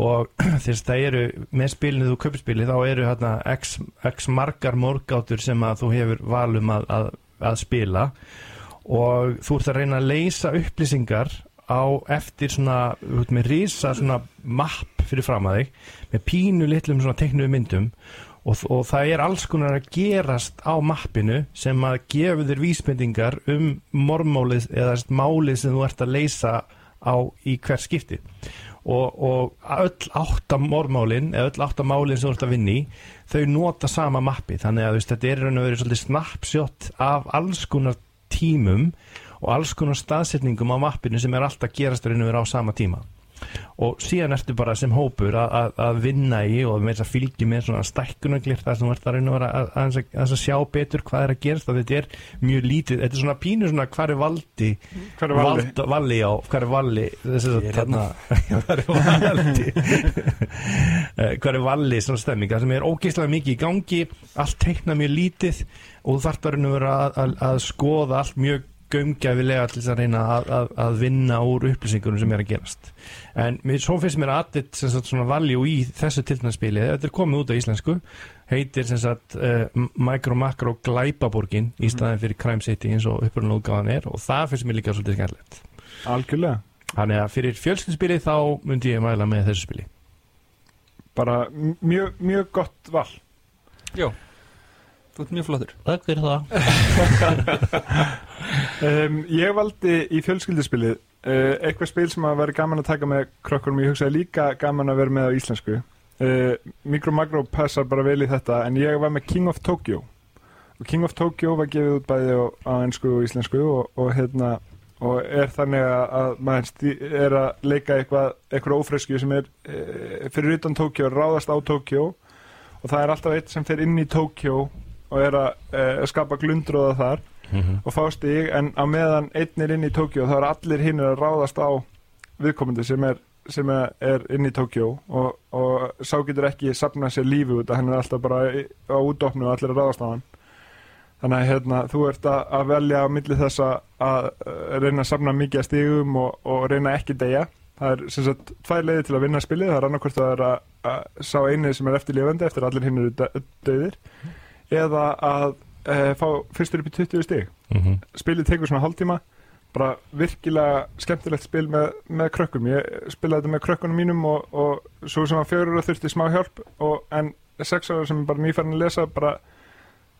og <clears throat> þess það eru með spilinu þú kaupir spilið þá eru hérna x, x margar morgátur sem að þú hefur valum að, að, að spila. Og þú ert að reyna að leysa upplýsingar á eftir svona, þú veit með risa svona mapp fyrir fram að þig með pínu litlum svona teknuðu myndum og, og það er alls konar að gerast á mappinu sem að gefa þér vísbendingar um mormálið eða málið sem þú ert að leysa á í hver skipti. Og, og öll áttamormálin eða öll áttamálin sem þú ert að vinni þau nota sama mappi. Þannig að veist, þetta er raun og verið svolítið snapshot af alls konar tímum og alls konar staðsetningum á mappinu sem er alltaf gerast í raun og verið á sama tíma. Og síðan ertu bara sem hópur að, að, að vinna í og með þess að fylgja með svona stækkunaglir þar sem þú ert að reyna að, vera að, að, sjá betur hvað er að gerast og þetta er mjög lítið, þetta er svona pínu svona hvað er valdi? Hvar er Valli? Vald, valli á, hvað er valli? Þess að hérna. <laughs> hvað er valdi? <laughs> Hvað er valli svona stemming það sem er ógeðslega mikið í gangi allt teikna mjög lítið og þú vera að, að, að skoða allt mjög gömgæfilega til þess að reyna að, að, að vinna úr upplýsingunum sem er að gerast. En mér, svo finnst mér aðitt sem sagt svona valjú í þessu tiltnarspili þetta er komið út á íslensku. Heitir sem sagt uh, Micro Macro Glæpaborgin í staðin fyrir Crime City eins og upprunna útgáðan er og það finnst mér líka svolítið skemmtilegt. Algjörlega. Þannig að fyrir fjölskyldsspili þá myndi ég mæla með þessu spili. Bara mjög, mjög gott val. Já, þú ert mjög flottur. Takk fyrir það. <laughs> Um, ég valdi í fjölskylduspilið uh, eitthvað spil sem að vera gaman að taka með krökkunum, ég hugsaði líka gaman að vera með á íslensku. Uh, Micro Magro passar bara vel í þetta en ég var með King of Tokyo. Og King of Tokyo var gefið út bæði á, á ennsku og íslensku og, og hérna og er þannig að, að maður er að leika eitthvað, eitthvað ófresku sem er e, fyrir utan Tokyo, ráðast á Tokyo. Og það er alltaf eitt sem fer inn í Tokyo og er að e, skapa glundróða þar og fá stig en á meðan einn er inn í Tokyo þá er allir hinn að ráðast á viðkomandi sem er, sem er, inn í Tokyo og, og sá getur ekki sapnað sér lífi út að hann er alltaf bara á útdóknu og allir að ráðast á hann. Þannig að hérna, þú ert að, að velja á milli þess að, að uh, reyna að sapna mikið að stigum og, og reyna ekki deyja. Það er sem sagt tvær leiði til að vinna spilið. Það er annarkvort að það er að, að sá einu sem er eftirlifandi eftir að allir hinn eru dö- döðir eða að uh, fá fyrstur upp í 20 stig. Mhm. spilið tekur svona hálftíma. Bara virkilega skemmtilegt spil með, með krökkum. Ég spilaði þetta með krökkunum mínum og, og svo sem að fjörur þurfti smá hjálp og, en sex ára sem bara nýfærin að lesa bara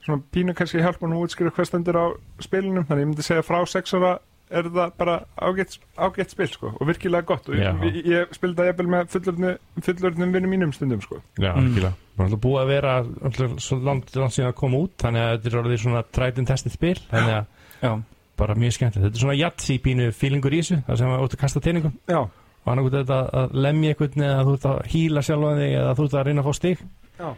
svona pínu kannski hjálpa hann að útskýra hvað stendur á spilinum þannig ég myndi segja frá sex ára er það bara ágætt, ágætt spil sko og virkilega gott. Og ég, ég, ég spilði það jafnvel með fullorðnum fullorðnum vinnum mínum stundum sko. Já, Mm. algjörlega. Það er búið að vera alltaf svo langt, langt síðan að koma út þannig að þetta er orðið svona trætin testið spil þannig að Já, bara mjög skemmtilegt. Þetta er svona jatsi pínu fílingur í þessu, það sem að út að kasta teiningum já, og annað þetta að lemja einhvern eða þú ert að hýla sjálfa þig eða þú ert að reyna að fá stig. Já.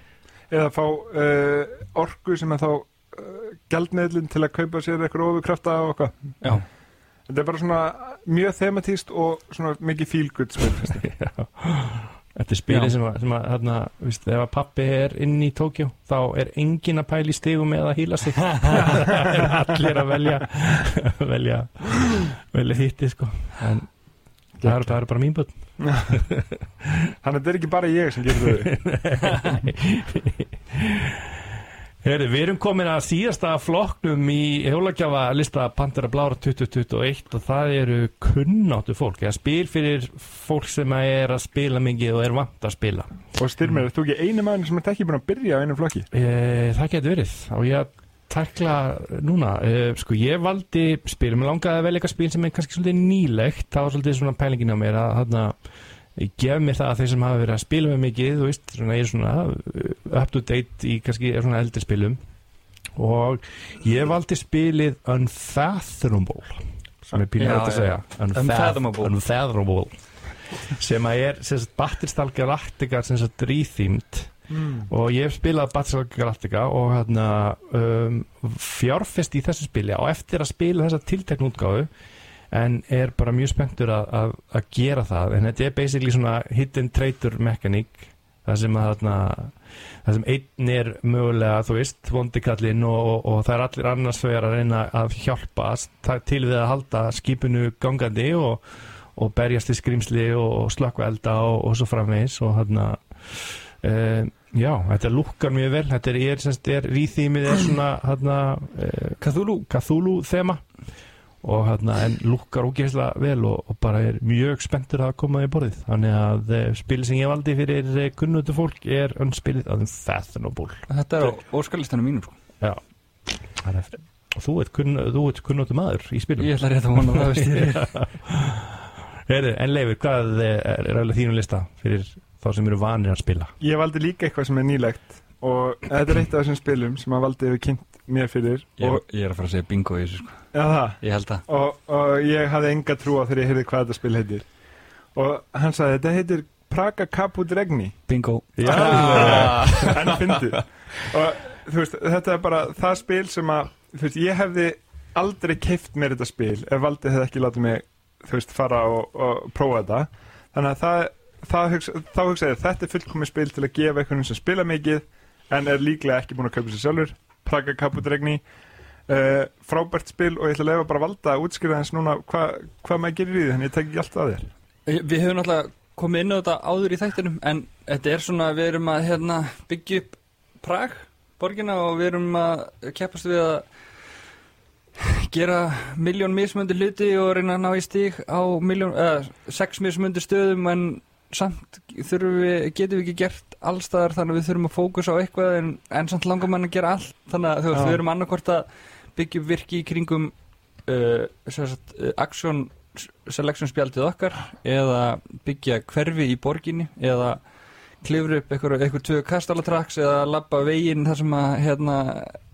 Eða fá uh, orku sem er þá uh, gjaldmiðlun til að kaupa sér eitthvað ofurkrafta og eitthvað. Já, þetta er bara svona mjög thematíst og svona mikið fílgutt spil. <laughs> Þetta er spilið sem að, sem að hérna, víst, ef að pappi er inn í Tókjó þá er engin að pæla í stigum eða að hýla sig. Það <laughs> er <laughs> allir að velja velja, velja hitti sko. En það er, það er bara mín börn. Þannig að þetta er ekki bara ég sem gerir þau Heri, við erum komin að síðasta flokknum í hjólagjafa lista Pantera Blára 2021 og það eru kunnáttu fólk, eða spil fyrir fólk sem er að spila mikið og er vant að spila. og styrmir, er þú ekki einu maður sem er ekki búin að byrja á einu flokki? E, það getur verið. Og ég takla núna, e, sko ég valdi spil, mér langaði að velja eitthvað spil sem er kannski svolítið nýlegt, það var svolítið svona pælingin á mér að þarna ég gef mér það að þeir sem hafa verið að spila með mikið þú veist, svona, ég er svona uh, up to date í kannski svona eldri spilum. Og ég valdi spilið Unfathomable sem er hægt að segja. Unfathomable. Unfathomable. Sem að er Battlestar Galactica sem sagt rethemed. Mm. og ég hef spilað Battlestar Galactica og hérna um, fjárfest í þessu spili og eftir að spila þessa tilteknu útgáfu en er bara mjög spenntur að, gera það. En þetta er basically svona hidden traitor mekaník það sem að þarna það sem einn er mögulega þú veist, vondikallinn og, og, og það er allir annars vegar að reyna að hjálpa til við að halda skipinu gangandi og, og berjast í skrimsli og, slökka elda og, og svo framvegis og þarna uh, já, þetta lukkar mjög vel. Þetta er, er, er ríþýmið er svona þarna uh, Cthulhu, Cthulhu þema og hérna en lukkar ógeðslega vel og, og bara er mjög spenntur að koma í borðið. Þannig að uh, spilið sem ég valdi fyrir uh, kunnutu fólk er önspilið að Unfathomable þetta er á óskalistanum mínum sko. já. Það er- og þú ert, kunn, þú ert kunnutu maður í spilum Ég ætla rétt að vona það veist ég <laughs> Heyri, en Leifur, hvað er, er alveg þínu lista fyrir þá sem eru vanir að spila? Ég valdi líka eitthvað sem er nýlegt og þetta er eitt af þessum spilum sem að valdi hefur kynnt mér fyrir ég, og, ég er að fara að segja bingo í þessu sko. það, Ég held að og, og ég hafði enga trú á þegar ég heyrði hvað þetta spil heitir. Og hann sagði þetta heitir Praga Caput Regni. Bingo. Ah, <laughs> en fyndið og þú veist, þetta er bara það spil sem að, þú veist, ég hefði aldrei keift mér þetta spil ef valdið hefði ekki látið mig, þú veist, fara og, og prófa þetta. Þannig að það, það hugsa, þá hugsaði ég, þetta er fullkomið spil til að gefa einhvern sem spila mikið en er líklega ekki búin að kaupa sér sjálfur Praga Caput Regni uh, frábært spil og ég ætla að lefa bara að valda að útskýra þess núna hvað hva maður gerir í því þannig ég tek ekki allt að þér. Við höfum náttúrulega komið inn á þetta áður í þættinum en þetta er svona, við erum að hérna, byggja upp Prag, borgina og við erum að keppast við að gera miljón mismöndi hluti og reyna að ná í stík á miljón, eða, sex mismöndi stöðum en samt þurfum við, getum við ekki gert allstaðar þannig að við þurfum að fókusa á eitthvað en, en samt langar mann að gera allt. Þannig að þú veist, við erum annarkvort að byggja virki í kringum uh, sagt, uh, action selection spjaldið okkar eða byggja hverfi í borginni eða klifra upp eitthvað, tvö kastalatraks eða labba veginn þar sem að hérna,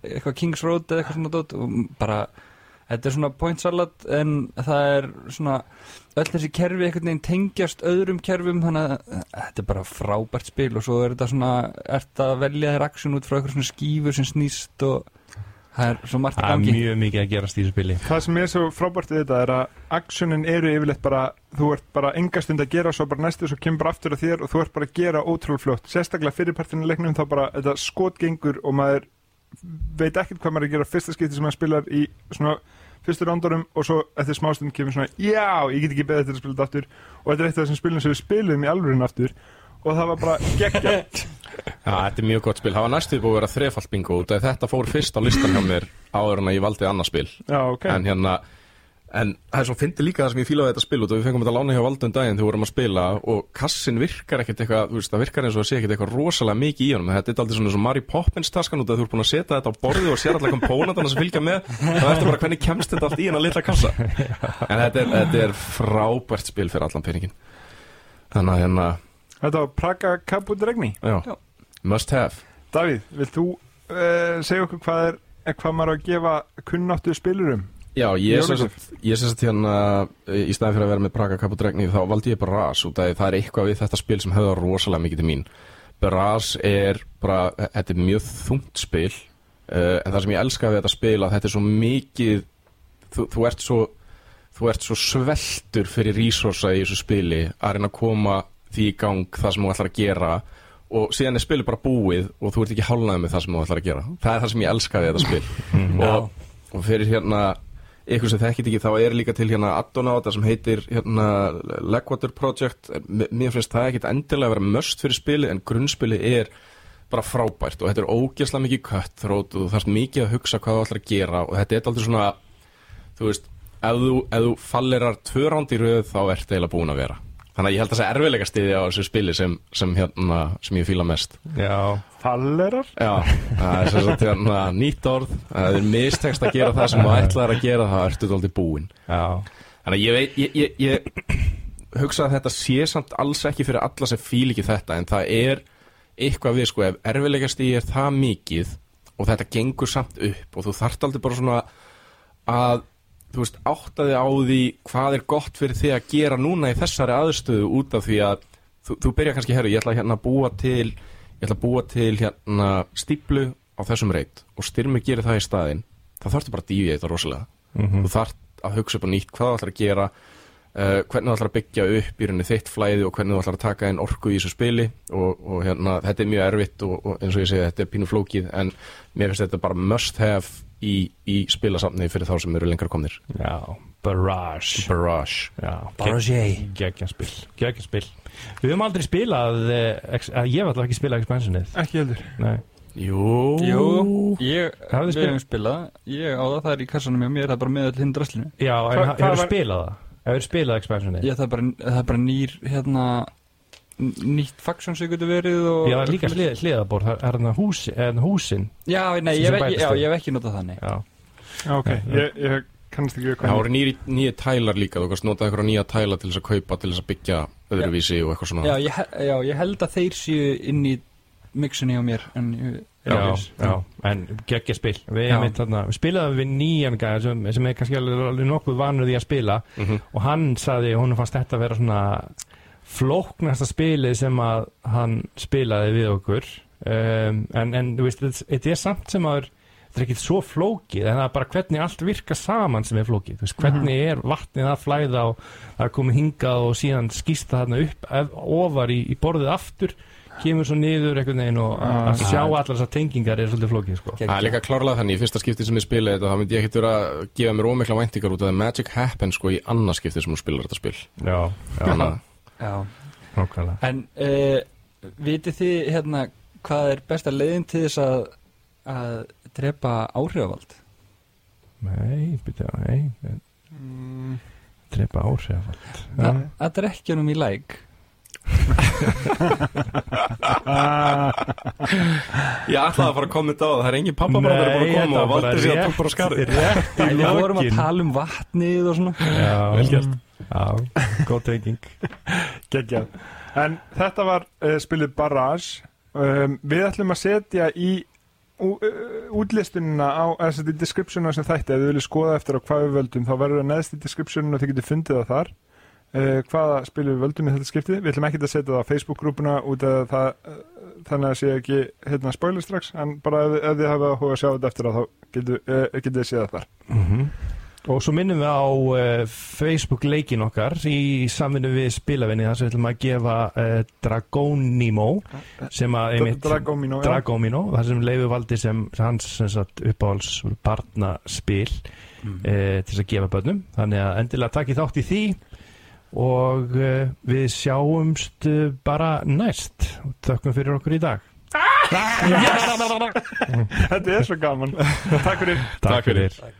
eitthvað Kings Road eða eitthvað svona dót og bara þetta er svona point salad en það er svona öll þessi kerfi einhvern veginn tengjast öðrum kerfum þannig að eh, þetta er bara frábært spil og svo er þetta svona ert að velja þér aksjón út frá eitthvað svona skífur sem snýst og það er svo margt í Það er gangi. mjög mikið að gerast í þessu spili. Það sem er svo frábært við þetta er að actionin eru yfirleitt bara, þú ert bara enga stund að gera svo bara næstu svo kemur bara aftur að þér og þú ert bara að gera ótrúlega fljótt. Sérstaklega fyrirpartinu leiknum þá bara þetta skotgengur og maður veit ekkert hvað maður er að gera fyrsta skipti sem maður spilar í svona fyrstu rándurum og svo eftir smástund kemur svona já, ég get ekki beðið til að spila þetta aftur og þetta er eitt af þessum spilum sem við spilum í alvörun aftur og það var bara geggja <laughs> Já, þetta er mjög gott spil. Það var næstuð búið að vera þrefald bingo þetta fór fyrst á listan hjá mér áður en að ég valdi annað spil. Já, ok En hérna, en það er svo fyndi líka það sem ég fílaði þetta spil út og við fengum þetta lána hjá valdum daginn þegar við vorum að spila og kassin virkar ekkert eitthvað, þú veist, það virkar eins og að sé ekkert eitthvað rosalega mikið í honum. Þetta er aldrei svona eins og Mary Poppins taskan út að þú ert búin að setja þetta á borðið og sér allar kompónatana sem fylgja með. Það ertu bara hvernig kemst þetta allt í hennar litla kassa. <laughs> En þetta er, þetta er frábært spil fyrir allan peningin. Þannig að hérna, Þetta var Praga Caput Regni já, Já. must have. Davíð, vilt þú uh, segja okkur hvað er hvað maður á að gefa kunnáttu spilurum? Já, ég ég sem sagt hérna eh, í staðin fyrir að vera með Praga Kaputregni þá valdi ég bara Ras út af því það er eitthvað við þetta spil sem höfða rosalega mikið til mín. Ras er bara, þetta er mjög þungt spil uh, en það sem ég elska við þetta spil að þetta er svo mikið þú, þú ert svo þú ert svo sveltur fyrir resursa í þessu spili að reyna að koma því í gang það sem þú ætlar að gera og síðan er spilið bara búið og þú ert ekki hálnaði með það sem þú ætlar að gera. Það er það sem ég elska við þetta spil. <laughs> Og, og fyrir hérna ykkur sem þekkit ekki þá er líka til hérna þetta sem heitir hérna Legwater Project. Mér finnst það ekkit endilega að vera möst fyrir spili en grunnspili er bara frábært og þetta er ógeðslega mikið cutthroat og þú þarfst mikið að hugsa hvað þú ætlar að gera og þetta er aldrei svona þú veist, ef þú, þú fallerar tvö ránd í röð þá ertu eiginlega búin að vera. Þannig að ég held að það sé erfiðlega stiði á þessu spili sem, sem hérna, sem ég fíla mest. Já, Fallerar? Já, það er sagt hérna nýtt orð, þið er mistekst að gera það sem þú ætlaðir að gera, þá ertu þú aldrei búin já. Þannig að ég veit, ég, ég, ég hugsa að þetta sé samt alls ekki fyrir alla sem fíl ekki þetta, en það er eitthvað við, sko, ef erfiðlegast í er það mikið og þetta gengur samt upp og þú þarft aldrei bara svona að, þú veist, áttaði á því hvað er gott fyrir þig að gera núna í þessari aðstöðu út af því að þú, þú byrja kannski, herru, ég ætla hérna að búa til ég ætla að búa til hérna stíplu á þessum reit og styrmi gerir það í staðinn, þá þarftu bara að dýfja þetta rosalega. Þú þarft að hugsa upp á nýtt hvað þú ætlar að gera uh, hvernig þú ætlar að byggja upp í rauninni þitt flæði og hvernig þú ætlar að taka inn orku í þessu spili. Og, og hérna, þetta er mjög erfitt og, og eins og ég segi, þetta er pínu flókið en mér finnst þetta bara must have í, í spilasamni fyrir þá sem eru lengra komnir. Já, Barrage. Barrage. Já, Barrage. Geggjaspil Við höfum aldrei spilað eh, ex- að Ég hef alltaf ekki spilað expansionið. Ekki heldur. Nei. Jú, Jú, ég, við hefum spilað? Ég á það, það er í kassanum hjá mér, það er bara með öll hinn draslinu Já, en hefur var- spilað það? Hefur spilað expansionið? Ég, það, er bara, það er bara nýr, hérna nýtt faction sem getur verið og Já, líka hlið, hliðabór, það er þarna húsi, er húsin. Já, nei, sem ég, sem hef- já, ekki notað þannig Já, Já, ok, ég, ég kannast ekki við það voru nýri, nýja tælar líka þú kannst nota einhverja nýja tæla til þess að kaupa til þess að byggja öðruvísi og eitthvað svona. Já ég, já, ég held að þeir séu inn í mixunni á mér En já, já, en Við, Já. einmitt þarna, við spilaðum við nýjan gæð sem, sem er kannski alveg alveg nokkuð vanur því að spila. Mhm. og hann saði, hún fannst þetta að vera svona flóknasta spilið sem að hann spilaði við okkur. Um, en, en þú veist, þetta- þetta er samt sem að þetta er ekkit svo flókið en það er bara hvernig allt virka saman sem er flókið, þú veist, hvernig er vatnið að flæða og það er komið hingað og síðan skýsta þarna upp ef, ofar í, í borðið aftur kemur svo niður einhvern veginn og Ah. að sjá allar þessar tengingar er svolítið flókið sko. Það er líka klárlega þannig, í fyrsta skipti sem ég spila þetta þá myndi ég ekkert vera að gefa mér ómikla væntingar út af það Magic Happen sko í annað skipti sem hún spilar þetta spil Já, já, að Já. nákvæmlega En uh, vitið þið hérna hvað er besta leiðin til þess að, að drepa áhrifavald? Nei, byrja, nei Mm, Drepa áhrif Að að drekja honum í læk. <laughs> Ég ætlaði að fara að kommenta á það, það er engin pappa bara búin að koma og valdi sér að tók bara skarði Rétt í Við vorum að tala um vatnið og svona. Já, Vel gert. Já, góð tenging. <laughs> Geggjað. En þetta var uh, spilið Barrage. Um, við ætlum að setja í útlistunina á þess að í descriptionu sem þætti ef þið viljið skoða eftir á hvað við völdum þá verður það neðst í descriptioninu og þið getur fundið það þar. Uh, hvaða spilið við völdum í þetta skipti. Við ætlum ekki að setja það á Facebook-grúpuna það uh, þannig að sé ekki hérna spoiler strax en bara ef, ef þið hafa áhuga að sjá þetta eftir á þá getur þið séð það þar. Mhm. Og svo minnum við á uh, Facebook leikin okkar í samvinnu við spilavinni þar sem við ætlum að gefa uh, Dragonimo sem að einmitt Dragomino já. Dragomino, þar sem Leifur valdi sem hans sem sagt, uppáhalds barnaspil Mm. uh, til að gefa börnum þannig að endilega takk þátt í því og uh, við sjáumst uh, bara næst og þökkum fyrir okkur í dag <laughs> þetta er svo gaman takk fyrir Takk fyrir. fyrir.